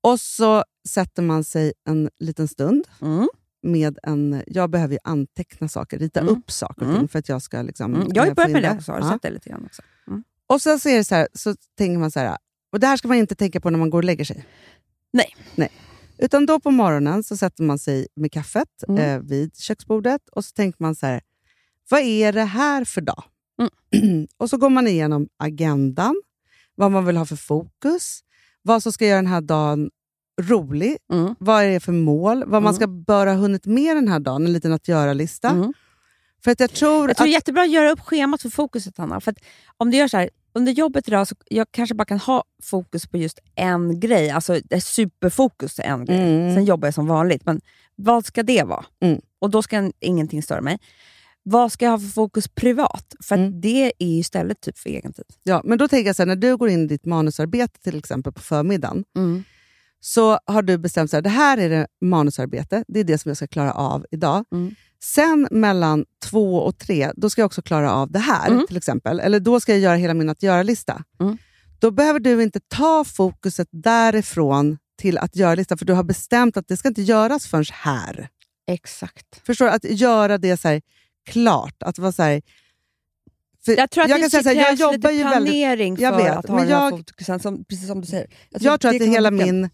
och så sätter man sig en liten stund Mm. med en... Jag behöver ju anteckna saker, rita Mm. upp saker och Mm. ting för att jag ska... Liksom, Mm. Jag har ju börjat med det också, har Ja. sett det lite grann också? Mm. Och sen så, är det så, här, så tänker man så här, och det här ska man inte tänka på när man går och lägger sig. Nej. Nej. Utan då på morgonen så sätter man sig med kaffet Mm. eh, vid köksbordet och så tänker man så här, vad är det här för dag? Mm. *clears throat* och så går man igenom agendan, vad man vill ha för fokus, vad som ska göra den här dagen rolig, Mm. vad är det för mål, vad man Mm. ska bör ha hunnit med den här dagen, en liten att göra-lista. Mm. För att jag tror Jag tror det är att... jättebra att göra upp schemat för fokuset, Hanna. För att om du gör så här, under jobbet idag så jag kanske bara kan ha fokus på just en grej, alltså det är superfokus till en grej. Mm. Sen jobbar jag som vanligt, men vad ska det vara? Mm. Och då ska ingenting störa mig. Vad ska jag ha för fokus privat? För Mm. det är ju istället typ för egen tid. Ja, men då tänker jag så här, när du går in i ditt manusarbete till exempel på förmiddagen, så har du bestämt att det här är det manusarbete, det är det som jag ska klara av idag. Mm. Sen mellan två och tre, då ska jag också klara av det här Mm. till exempel. Eller då ska jag göra hela min att göra-lista. Mm. Då behöver du inte ta fokuset därifrån till att göra-lista, för du har bestämt att det ska inte göras förrän här. Exakt. Förstår du? Att göra det så här, klart. Att vara så här, Jag tror att kan det säga så här, jag krävs jobbar lite ju väldigt- planering för Jag vet, att ha den här jag- fokusen, som, precis som du säger. Jag tror att det är kommer hela min...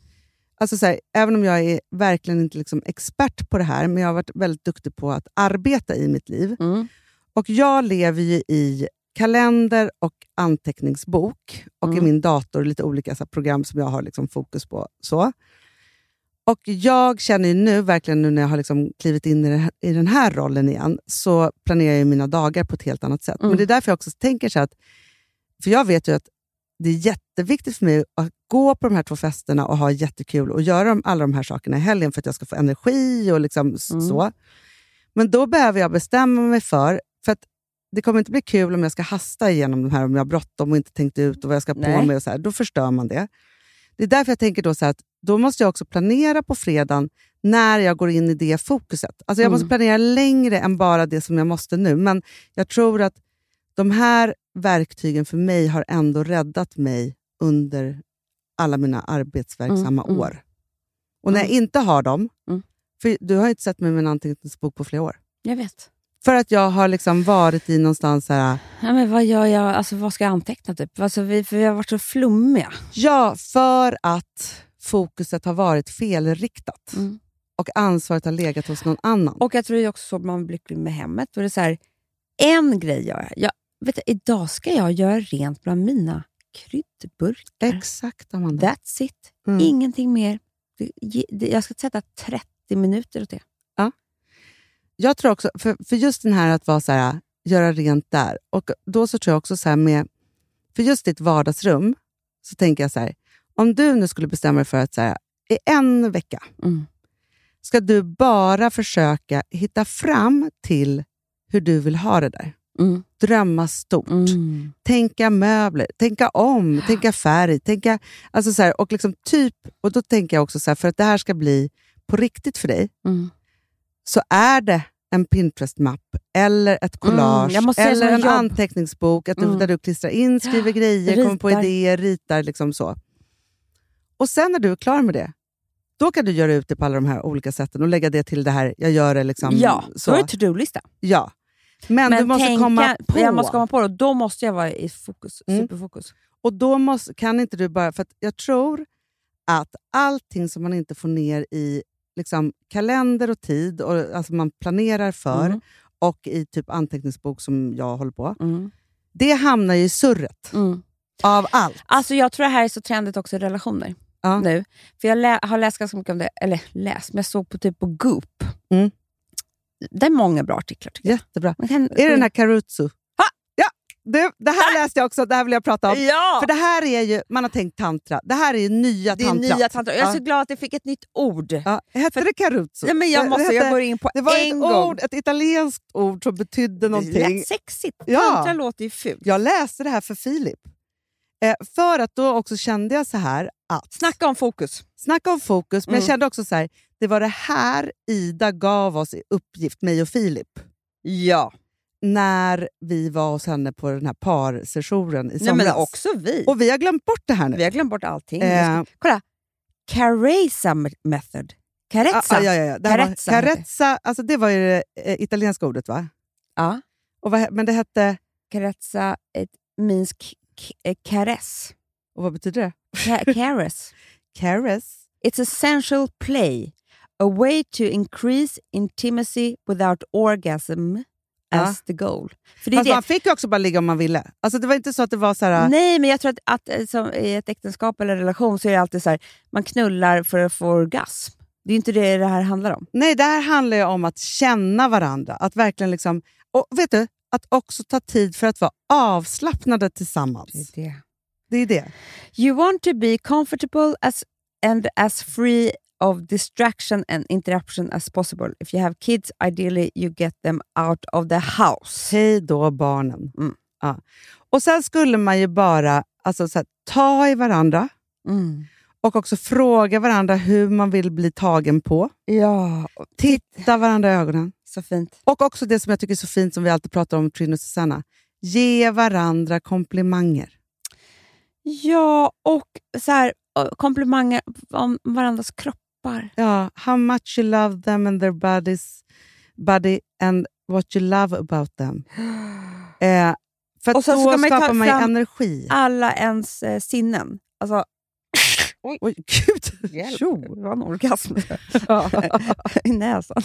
Alltså så här, även om jag är verkligen inte liksom expert på det här, men jag har varit väldigt duktig på att arbeta i mitt liv. Mm. Och Jag lever ju i kalender och anteckningsbok och i Mm. min dator lite olika så program som jag har liksom fokus på. så. Och Jag känner ju nu, verkligen nu när jag har liksom klivit in i, det här, i den här rollen igen, så planerar jag mina dagar på ett helt annat sätt. Mm. Men det är därför jag också tänker så att, för jag vet ju att det är jätteviktigt för mig att gå på de här två festerna och ha jättekul och göra alla de här sakerna i helgen för att jag ska få energi och liksom Mm. så. Men då behöver jag bestämma mig för, för att det kommer inte bli kul om jag ska hasta igenom de här, om jag har bråttom och inte tänkt ut och vad jag ska på Nej. mig. Och så här. Då förstör man det. Det är därför jag tänker då så att då måste jag också planera på fredagen när jag går in i det fokuset. Alltså jag Mm. måste planera längre än bara det som jag måste nu. Men jag tror att de här verktygen för mig har ändå räddat mig under alla mina arbetsverksamma Mm, mm. år. Och när jag Mm. inte har dem, Mm. för du har ju inte sett mig med en anteckningsbok på flera år. Jag vet. För att jag har liksom varit i någonstans här, Ja, men vad gör jag? Alltså, vad ska jag anteckna? Typ? Alltså, vi, för vi har varit så flummiga. ja, för att fokuset har varit felriktat Mm. och ansvaret har legat hos någon annan. Och jag tror det är också så att man blir lycklig med hemmet. Då är det så här, en grej gör jag. jag vet, du, idag ska jag göra rent bland mina kryddburkar. Exakt, Amanda. That's it. Mm. Ingenting mer. Jag ska sätta 30 minuter åt det. Jag tror också, för, för just den här att vara så här, göra rent där. Och då så tror jag också så här med, för just ditt vardagsrum, så tänker jag så här, om du nu skulle bestämma dig för att så här, i en vecka Mm. ska du bara försöka hitta fram till hur du vill ha det där. Mm. Drömma stort. Mm. Tänka möbler, tänka om, tänka färg. Tänka, alltså så här, och liksom typ, och då tänker jag också så här, för att det här ska bli på riktigt för dig, Mm. så är det en Pinterest-mapp, eller ett collage, Mm, säga eller en jobb. anteckningsbok att du, Mm. där du klistrar in, skriver grejer, kommer på ritar. idéer, ritar. Liksom så. Och sen när du är klar med det, då kan du göra ut det på alla de här olika sätten och lägga det till det här, jag gör det liksom Ja, så. då är det to-do-lista. ja. Men, du måste tänka- komma på. Jag måste komma på det och då måste jag vara i fokus, Mm. superfokus. Och då måste, kan inte du bara... För jag tror att allting som man inte får ner i liksom, kalender och tid, och, alltså man planerar för, Mm. och i typ anteckningsbok som jag håller på, Mm. det hamnar ju i surret Mm. av allt. Alltså jag tror det här är så trendigt också i relationer Ja. nu. För Jag lä- har läst ganska mycket om det, eller läst, men jag såg på typ på Goop. Mm. Det är många bra artiklar tycker jag. Jättebra. Man kan, Är det den här Karutsu? Du, det här läste jag också, det här vill jag prata om. Ja! För det här är ju, man har tänkt tantra, det här är ju nya det är tantra. nya tantra. Jag är Ja. så glad att jag fick ett nytt ord. Ja, hette det caruzzo? Ja, men jag Det- måste, det jag hette- går in på Det var en ett, gång. ord, ett italienskt ord som betydde Det någonting. lät sexigt. Ja. Tantra låter ju fult. Jag läste det här för Filip. Eh, för att då också kände jag så här att... Snacka om fokus. Snacka om fokus, men jag Mm. kände också så här, det var det här Ida gav oss i uppgift, mig och Filip, Ja. när vi var hos henne på den här parsessionen i Nej, somras. men också vi. Och vi har glömt bort det här nu. vi har glömt bort allting. Eh. Ska- Kolla. Careza method. Carezza. Ah, ja, ja, ja. Det här var- Carezza. Carezza, alltså det var ju det eh, italienska ordet va? Ja. Och vad, men det hette... Carezza it means caress. Och vad betyder det? Ca- caress. Caress? It's essential play. A way to increase intimacy without orgasm as the goal. För det Fast det. man fick ju också bara ligga om man ville. Alltså det var inte så att det var så här... Nej, men jag tror att, att eh, som i ett äktenskap eller relation så är det alltid så här, man knullar för att få orgasm. Det är inte det det här handlar om. Nej, det här handlar ju om att känna varandra. Att verkligen liksom... Och vet du? Att också ta tid för att vara avslappnade tillsammans. det. Det är det. You want to be comfortable as, and as free of distraction and interruption as possible. If you have kids, ideally you get them out of the house. Hej då barnen. Mm. Ja. Och Sen skulle man ju bara alltså, så här, ta i varandra Mm. och också fråga varandra hur man vill bli tagen på. Ja, Titta varandra i ögonen. Så fint. Och också det som jag tycker är så fint, som vi alltid pratar om, Trine och Susanna. Ge varandra komplimanger. Ja, och så här, komplimanger om varandras kroppar. Ja, how much you love them and their bodies, body and what you love about them. *gasps* Eh, för Och då ska man skapar man ju energi. Alla ens eh, sinnen. Alltså, Oj, gud! Hjälp. Tjo. det var en orgasm *laughs* i näsan.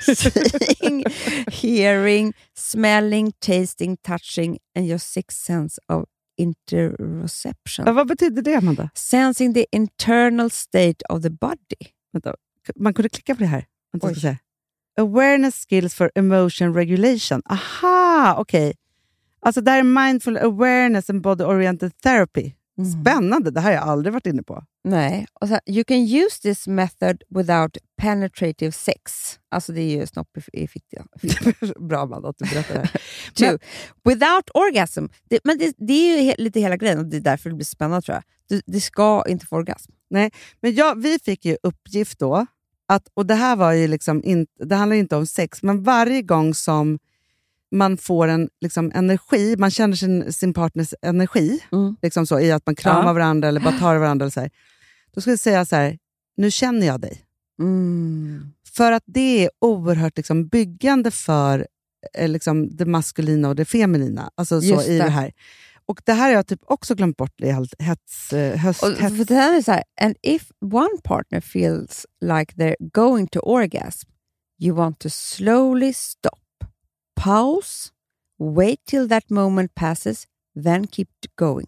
Seeing, hearing, smelling, tasting, touching and your sixth sense of interoception. Ja, vad betyder det, Amanda? Sensing the internal state of the body. Vänta, man kunde klicka på det här. Vänta, Oj. ska säga. Awareness skills for emotion regulation. Aha, okej. Alltså det här är mindful awareness and body oriented therapy. Mm. Spännande, det här har jag aldrig varit inne på. Nej. Och så, you can use this method without penetrative sex. Alltså det är ju snopp i, fittan. *laughs* Bra Amanda att du berättar det här. *laughs* Without orgasm. Det, men det, det är ju he, lite hela grejen och det är därför det blir spännande tror jag. Du, det ska inte få orgasm. Men jag, vi fick ju uppgift då, att, och det här var ju liksom inte, det handlar inte om sex, men varje gång som man får en liksom, energi, man känner sin, sin partners energi, Mm. liksom så, i att man kramar Ja. varandra eller bara tar varandra, eller så här, då ska jag säga så här, nu känner jag dig. Mm. För att det är oerhört liksom, byggande för eh, liksom, det maskulina och det feminina. Alltså, så, Just i det. det här. Och det här har jag typ också glömt bort i allt hets, eh, Och, hösthets. för det här är så här, and if one partner feels like they're going to orgasm, you want to slowly stop, pause, wait till that moment passes, then keep going.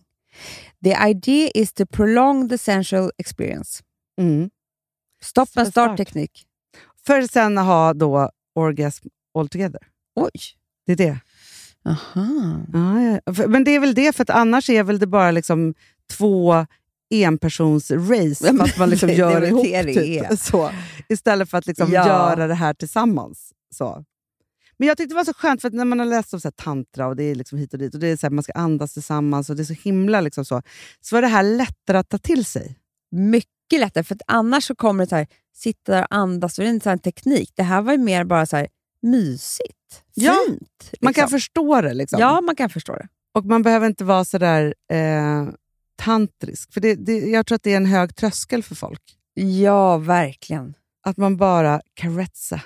The idea is to prolong the sensual experience. Mm. Stop and Så start start. teknik. För sen ha då orgasm all together. Oj! Det är det. Aha. Ja, ja. Men det är väl det, för att annars är väl det bara liksom två enpersons-race, Ja, fast man liksom *laughs* det- det gör väl ihop det det typ, så, istället för att liksom Ja. göra det här tillsammans. Så. Men jag tyckte det var så skönt, för att när man har läst om så här tantra och det är liksom hit och dit, och det är så här, man ska andas tillsammans och det är så himla liksom så, så var det här lättare att ta till sig. Mycket lättare, för att annars så kommer det så här, sitta där och andas, och det är inte så här en teknik. Det här var ju mer bara så här mysigt, Ja, fint. Man kan liksom. förstå det. Liksom. Ja, man kan förstå det. Och man behöver inte vara så där eh, tantrisk, för det, det, jag tror att det är en hög tröskel för folk. Ja, verkligen. Att man bara caretsa.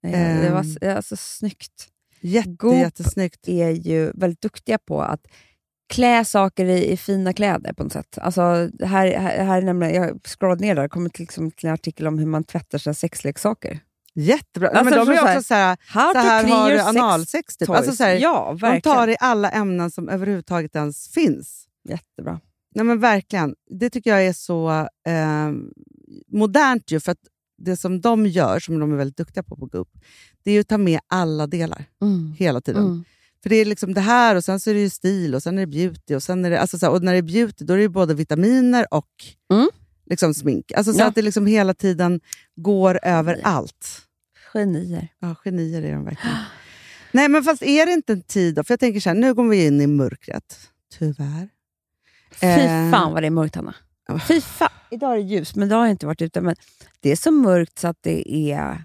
Ja, det var Ehm. alltså, snyggt. Jätte, Goop. jättesnyggt. är ju väldigt duktiga på att klä saker i, i fina kläder på något sätt. Alltså, här, här, här nämligen, jag scrollade ner där, det kommer till, liksom, till en artikel om hur man tvättar sina sexleksaker. Jättebra. Alltså, men de är också så här, How så här har du sex analsex. Typ. Alltså, så här, ja, de verkligen. tar i alla ämnen som överhuvudtaget ens finns. Jättebra. Nej, men verkligen. Det tycker jag är så eh, modernt ju, för att det som de gör, som de är väldigt duktiga på på Goop, det är att ta med alla delar hela tiden. Mm. För det är liksom det här och sen så är det ju stil och sen är det beauty. Och, sen är det, alltså så här, och när det är beauty då är det ju både vitaminer och Mm. liksom smink. Alltså så Ja. att det liksom hela tiden går över allt. Genier. Ja, genier är de verkligen. Nej, men fast är det inte en tid då? För jag tänker så här, nu går vi in i mörkret. Tyvärr. Fy Eh. fan vad det är mörkt, Hanna. Fy fan. Idag är det ljus, men det har jag inte varit ute. Men det är så mörkt så att det är...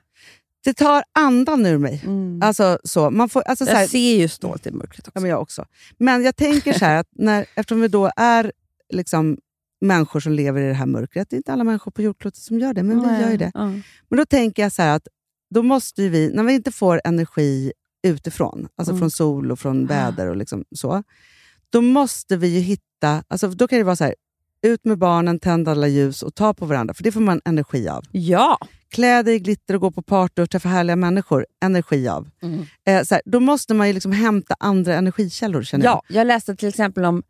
Det tar andan ur mig. Mm. Alltså, så. Man får, alltså, så här, jag ser ju snålt i mörkret Ja, också. men jag också. Men jag tänker så här, att när, *laughs* eftersom vi då är liksom människor som lever i det här mörkret, det är inte alla människor på jordklotet som gör det, men vi gör ju det. Ja. Men då tänker jag så här att då måste vi, när vi inte får energi utifrån, alltså Mm. från sol och från väder och liksom så, då måste vi ju hitta, alltså då kan det vara så här, ut med barnen, tänd alla ljus och ta på varandra, för det får man energi av. ja. Klä dig i glitter och gå på party och träffa härliga människor, energi av. Mm. Eh, så här, då måste man ju liksom hämta andra energikällor känner jag. ja. Jag läste till exempel om...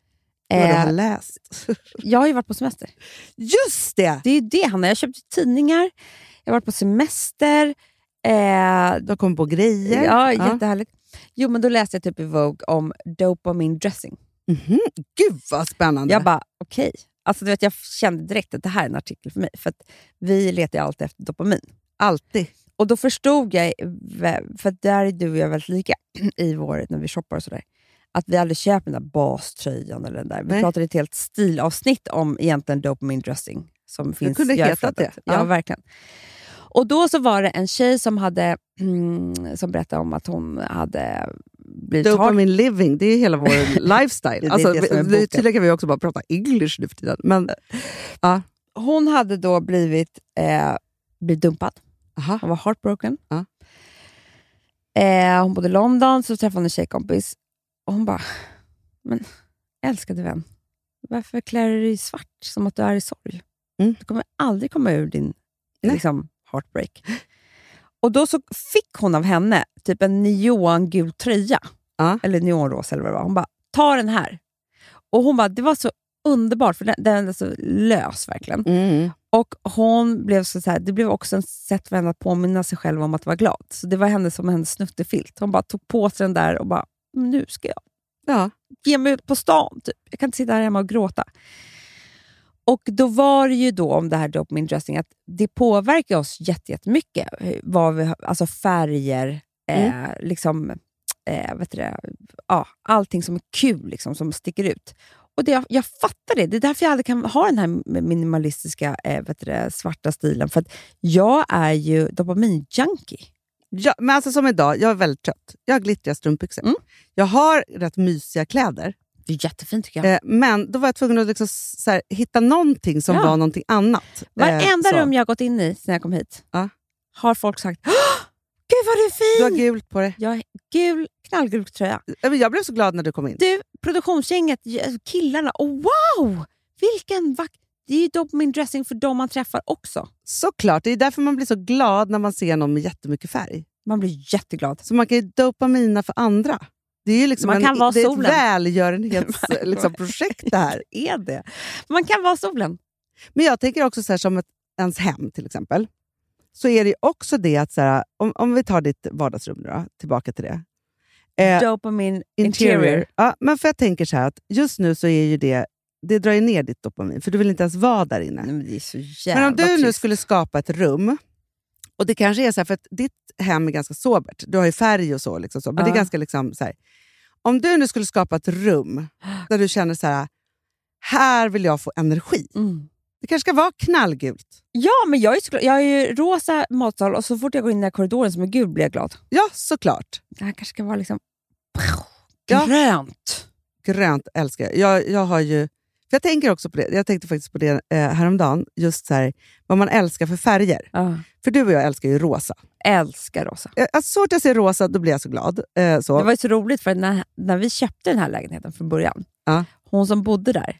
Vad du har Eh, läst. *laughs* jag har ju varit på semester. Just det! Det är ju det, Hanna. Jag köpte tidningar, jag har varit på semester. Eh, Du har kommit på grejer. ja, jättehärligt. Jo, men då läste jag typ i Vogue om dopamine dressing. Mhm. Gud vad spännande! Jag bara, okej. Alltså, du vet, jag kände direkt att det här är en artikel för mig. För vi letar ju alltid efter dopamin. Alltid. Och då förstod jag, för där är du och jag väldigt lika *clears throat* i vår, när vi shoppar och sådär, att vi aldrig köper den där baströjan eller den där. Vi Nej. pratade ett helt stilavsnitt om egentligen dopamine dressing. Som finns kunde hetat det. Ja. Ja. verkligen. Och då så var det en tjej som, hade, mm, som berättade om att hon hade hard Dopamine living, det är hela vår *laughs* lifestyle. Det alltså, det vi- tydligen kan vi också bara prata English nu för tiden. Men, ja. Hon hade då blivit, eh, blivit dumpad. Aha. Hon var heartbroken. Ja. Eh, hon bodde i London, så träffade hon en tjejkompis. Och hon bara, men älskade vän, varför klär du dig i svart som att du är i sorg? Mm. Du kommer aldrig komma ur din liksom, heartbreak. *laughs* Och då så fick hon av henne typ en neongul tröja. Ja. Eller neonrosa eller vad det var. Hon bara, ta den här. Och hon bara, det var så underbart, för den, den är så lös verkligen. Mm. Och hon blev så, så här, Det blev också ett sätt för henne att påminna sig själv om att vara glad. Så Det var henne som hennes snuttefilt. Hon bara tog på sig den där och bara, "Mm, nu ska jag Ja. ge mig ut på stan. Typ. Jag kan inte sitta här hemma och gråta. Och då var det ju då om det här dopamine dressing att det påverkar oss jätte- jättemycket. Hur- Vad vi, har- alltså färger, eh, liksom, eh, vet det, ja, allting som är kul, liksom, som sticker ut. Och det, jag fattar det. Det är därför jag aldrig kan ha den här minimalistiska eh, det, svarta stilen. För att jag är ju dopamin-junkie. Ja, men alltså som idag, jag är väldigt trött. Jag har glittriga strumpbyxor. Mm. Jag har rätt mysiga kläder. Det är jättefint tycker jag. Eh, men då var jag tvungen att liksom, här, hitta någonting som Ja. var någonting annat. Eh, Varenda så. rum jag gått in i sen jag kom hit Ja. har folk sagt "Åh, Gud vad du är Du har fin! gult på det. Jag har gul, knallgul tröja. Eh, Jag blev så glad när du kom in. Du, produktionsgänget, killarna, oh, wow! Vilken vacker... Det är ju dopamin dressing för dem man träffar också. Såklart, det är därför man blir så glad när man ser någon med jättemycket färg. Man blir jätteglad. Så man kan ju dopamina för andra. Det är ju liksom Man en, kan vara det är solen. ett välgörenhetsprojekt *laughs* liksom, projekt det här. Är det. Man kan vara solen. Men jag tänker också så här, som ett, ens hem till exempel. Så är det ju också det att, så här, om, om vi tar ditt vardagsrum nu då, tillbaka till det. Eh, Dopamin interior. Ja, men för jag tänker så här att just nu så är ju det, det drar ju ner ditt dopamin, för du vill inte ens vara där inne. Nej, men Men om du nu trist. skulle skapa ett rum, och det kanske är så här, för att ditt hem är ganska sobert, du har ju färg och så, liksom så men det är Ja. ganska liksom så här. Om du nu skulle skapa ett rum där du känner så här, här vill jag få energi. Mm. Det kanske ska vara knallgult. Ja, men jag är, såklart- jag har ju rosa matsal och så fort jag går in i den här korridoren som är gul blir jag glad. Ja, såklart. Det här kanske ska vara liksom Ja. grönt. Grönt älskar jag. jag. Jag har ju... För jag tänker också på det. Jag tänkte faktiskt på det eh, häromdagen. Just så här, vad man älskar för färger. Ja. För du och jag älskar ju rosa. Älskar rosa. Eh, Alltså, så fort jag ser rosa, då blir jag så glad. Eh, så. Det var ju så roligt för när, när vi köpte den här lägenheten från början, Ja. hon som bodde där,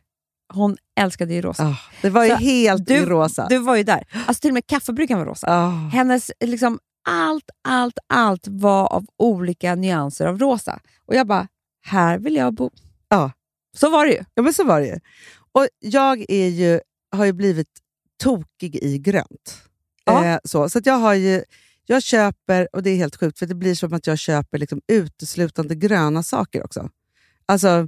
hon älskade ju rosa. Ah, det var ju Så helt i rosa. Du var ju där. Alltså till och med kaffebryggan var rosa. Ah. Hennes, liksom, allt, allt, allt var av olika nyanser av rosa. Och jag bara, här vill jag bo. Ja. Så var det ju. Ja, men så var det ju. Och jag är ju, har ju blivit tokig i grönt. Ja. Eh, så så att jag, har ju, Jag köper, och det är helt sjukt, för det blir som att jag köper liksom uteslutande gröna saker också. Alltså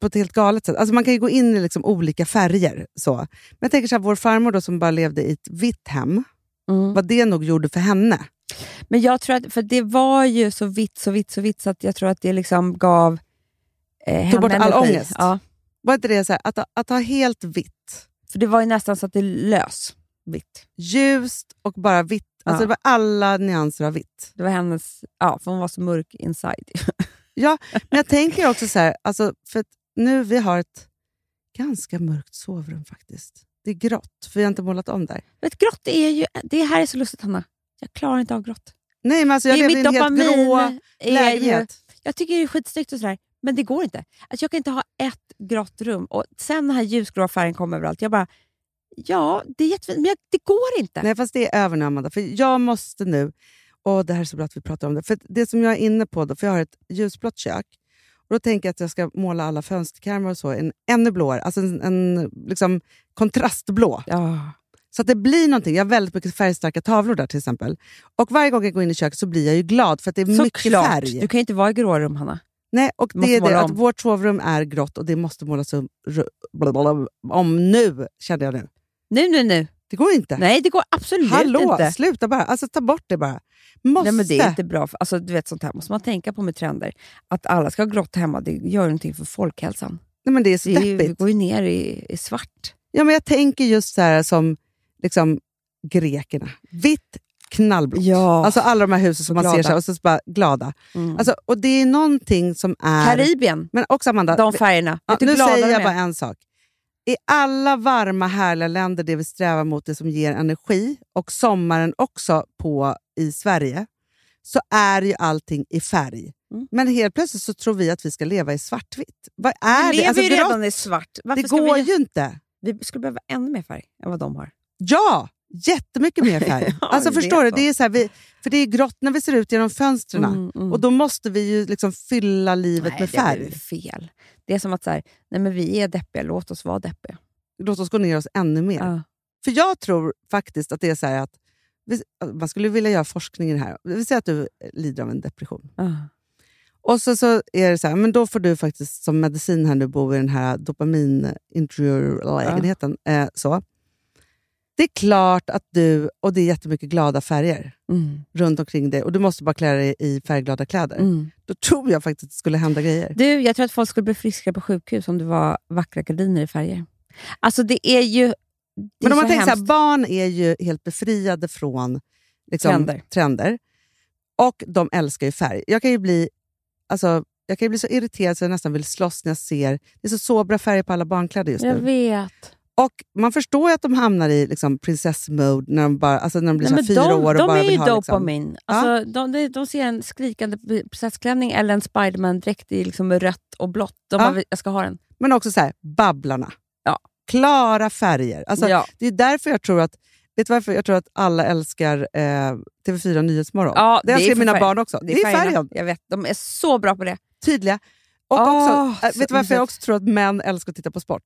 på ett helt galet sätt. Alltså man kan ju gå in i liksom olika färger. Så. Men jag tänker så här, vår farmor då, som bara levde i ett vitt hem, Mm. vad det nog gjorde för henne. Men jag tror att, för det var ju så vitt, så vitt, så vitt så att jag tror att det liksom gav eh, Tog bort all ångest. Ja, Var inte det så här, att, att ha helt vitt, för det var ju nästan så att det lös vitt. ljust och bara vitt. Alltså Ja. det var alla nyanser av vitt. Det var hennes, ja, för hon var så mörk inside. *laughs* Ja, men jag tänker också så här, alltså, för att nu vi har ett ganska mörkt sovrum faktiskt. Det är grått, för vi har inte målat om där. Vet, grått är ju, det här är så lustigt Hanna. Jag klarar inte av grått. Nej, men alltså, jag det är lever i en helt grå dopamin är ju, lägenhet. Jag tycker det är skitsnyggt och sådär, men det går inte. Alltså jag kan inte ha ett grått rum och sen den här ljusgrå färgen kommer överallt. Jag bara, ja, det är jättefint, men jag, det går inte. Nej, fast det är över nu, Amanda. För jag måste nu... Åh, det här är så bra att vi pratar om det. För det som jag är inne på, då, för jag har ett ljusblått kök. Och Då tänker jag att jag ska måla alla fönsterkarmar och så en ännu blåare. Alltså en, en liksom kontrastblå. Ja. Så att det blir någonting. Jag har väldigt mycket färgstarka tavlor där till exempel. Och varje gång jag går in i köket så blir jag ju glad för att det är mycket Såklart. färg. Du kan ju inte vara i grårum, Hanna. Nej, och det är det att vårt sovrum är grått och det måste målas om, om nu, kände jag nu. Nu, nu, nu. Det går inte. Nej, det går absolut Hallå, inte. sluta bara. Alltså ta bort det bara. Måste. Nej, men det är inte bra. Alltså, du vet, sånt här måste man tänka på med trender. Att alla ska ha grått hemma, det gör någonting för folkhälsan. Nej, men det är så Det, det går ju ner i, i svart. Ja, men jag tänker just så här som liksom, grekerna. Vitt, knallblått. Ja. Alltså alla de här husen som man glada. ser så och så bara glada. Mm. Alltså, och det är någonting som är... Karibien, Men också Amanda, de färgerna. ja, nu säger jag bara en sak. I alla varma, härliga länder, det vi strävar mot, det som ger energi, och sommaren också på i Sverige, så är ju allting i färg. Mm. Men helt plötsligt så tror vi att vi ska leva i svartvitt. Vad är Vi det? lever Alltså, ju redan i svart. Varför det går vi, ju inte. vi skulle behöva ännu mer färg än vad de har. Ja, jättemycket mer färg. *laughs* Ja, alltså, det är förstår du? Det är så här, vi, för det är grått när vi ser ut genom fönstren. Mm, mm. Och då måste vi ju liksom fylla livet Nej, med det blir färg. fel. Det är som att så här, nej men vi är deppiga, låt oss vara deppiga. Låt oss gå ner oss ännu mer. Ja. För jag tror faktiskt att det är så här att man skulle vilja göra forskning i det här. Vi säger att du lider av en depression. Ja. Och så, så är det så här, men då får du faktiskt som medicin här nu bo i den här dopamin-lägenheten. Eh, så. Det är klart att du, och det är jättemycket glada färger Mm. runt omkring dig och du måste bara klä dig i färgglada kläder. Mm. Då tror jag faktiskt att det skulle hända grejer. Du, jag tror att folk skulle bli friskare på sjukhus om det var vackra gardiner i färger. Alltså det är ju... Det Men om man tänker så här, barn är ju helt befriade från liksom, Trender. trender. Och de älskar ju färg. Jag kan ju bli, alltså, jag kan ju bli så irriterad så jag nästan vill slåss när jag ser... Det är så sobra färger på alla barnkläder just Jag nu. vet. Och Man förstår ju att de hamnar i liksom, prinsessmode när de, bara, alltså, när de blir Nej, fyra de, år och de bara är ju ha... Liksom, dopamin. Alltså, de, de, de ser en skrikande prinsessklänning eller en Spiderman-dräkt i liksom rött och blått. De Ja. bara, jag ska ha den. men också så här, babblarna. Ja. Klara färger. Alltså, ja. Det är därför jag tror att Vet du varför jag tror att alla älskar eh, TV4 Nyhetsmorgon? Ja, det är älskar mina färg- barn också. Det är, färgerna. färgen. Jag vet, de är så bra på det. Tydliga. Och Åh, också, så vet du varför jag också tror att män älskar att titta på sport?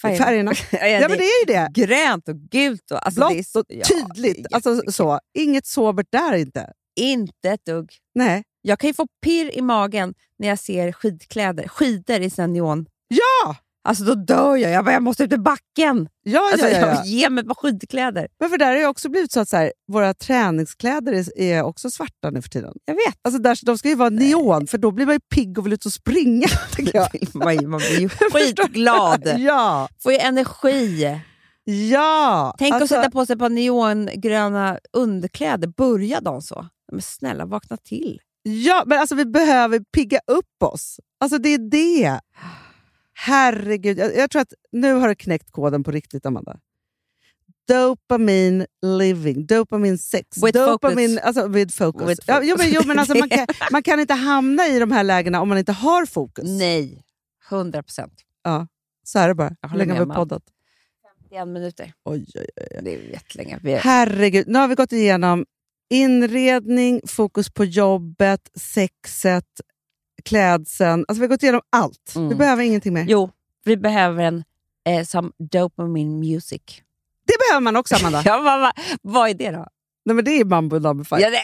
Färgerna. *laughs* Färgerna. ja, men det är ju det. Grönt och gult. Och, alltså, Blått och ja, tydligt. alltså, så. Inget sobert där inte. Inte ett dugg. Nej. Jag kan ju få pirr i magen när jag ser skidkläder, skidor i neon. Ja! Alltså då dör jag. Jag, bara, jag måste ut i backen. Ja, Alltså, ja, ja, ja. jag, ge mig ett par skidkläder. Men för där har ju också blivit så att så här, våra träningskläder är, är också svarta nu för tiden. Jag vet. Alltså där, de ska ju vara neon, för då blir man ju pigg och vill ut och springa. *laughs* jag. Man, man blir ju *laughs* skitglad. Ja, Får ju energi. ja. Tänk alltså, att sätta på sig ett par neongröna underkläder. Börja dagen så. Men snälla, vakna till. Ja, men alltså vi behöver pigga upp oss. Alltså det är det. Herregud, jag, jag tror att nu har du knäckt koden på riktigt, Amanda. Dopamin living, dopamin sex, With dopamin, focus. Alltså, with focus. With Ja, jo, men, jo, men alltså, man, kan, man kan inte hamna i de här lägena om man inte har fokus. Nej, 100 procent. Ja, så är det bara. Hur länge har vi poddat? 51 minuter. Oj, oj, oj. Det är jättelänge. Vi är... Herregud, nu har vi gått igenom inredning, fokus på jobbet, sexet, klädseln. Alltså vi har gått igenom allt. Vi Mm. behöver ingenting mer. Jo, vi behöver en eh, som dopamine music. Det behöver man också, Amanda. Ja, vad, vad, vad är det då? Nej, men det är Mambo number five. Ja, det.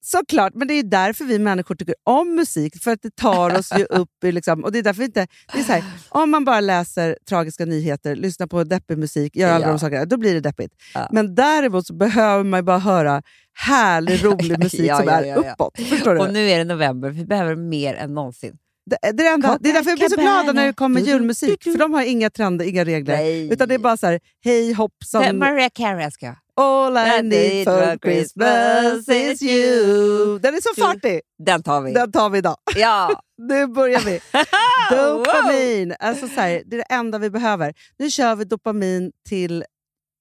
Såklart, men det är därför vi människor tycker om musik. För att det tar oss ju *laughs* upp. I liksom, och det är därför inte... Det är så här, om man bara läser tragiska nyheter, lyssnar på deppig musik, gör alla ja. de sakerna, då blir det deppigt. Ja. Men däremot behöver man bara höra härlig, rolig *laughs* musik ja, som är uppåt. Förstår du? Och nu är det november, vi behöver mer än någonsin. Det, det, är enda, det är därför jag blir så glad när det kommer julmusik, för de har inga trender, inga regler. Nej. Utan det är bara så här, hej hoppsan, Mariah Carey jag. all I need for Christmas is you. Den är så fartig! Den tar vi. Den tar vi idag. *laughs* Ja. *laughs* Nu börjar vi. *laughs* Dopamin. Alltså så här, det är det enda vi behöver. Nu kör vi dopamin till...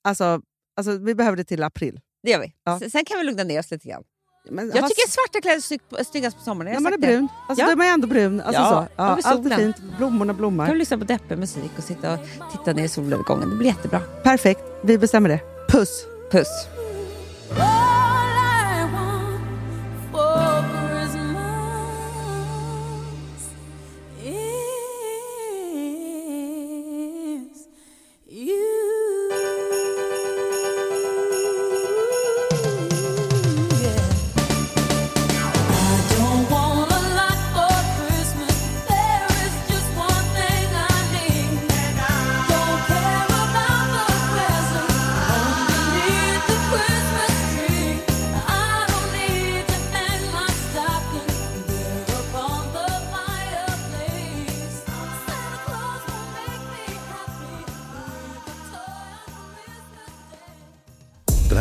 Alltså, alltså, vi behöver det till april. Det gör vi. Ja. Sen- Sen kan vi lugna ner oss lite grann. Men, Jag tycker svarta kläder är snygg- snyggast på sommaren. när man är brun. Alltså, Ja. Då är man ändå brun. Alltså, Ja, så. Ja, allt är fint. Blommorna Kan blommar. du lyssna på deppig musik och sitta och titta ner i solnedgången. Det blir jättebra. Perfekt. Vi bestämmer det. Puss! Puss!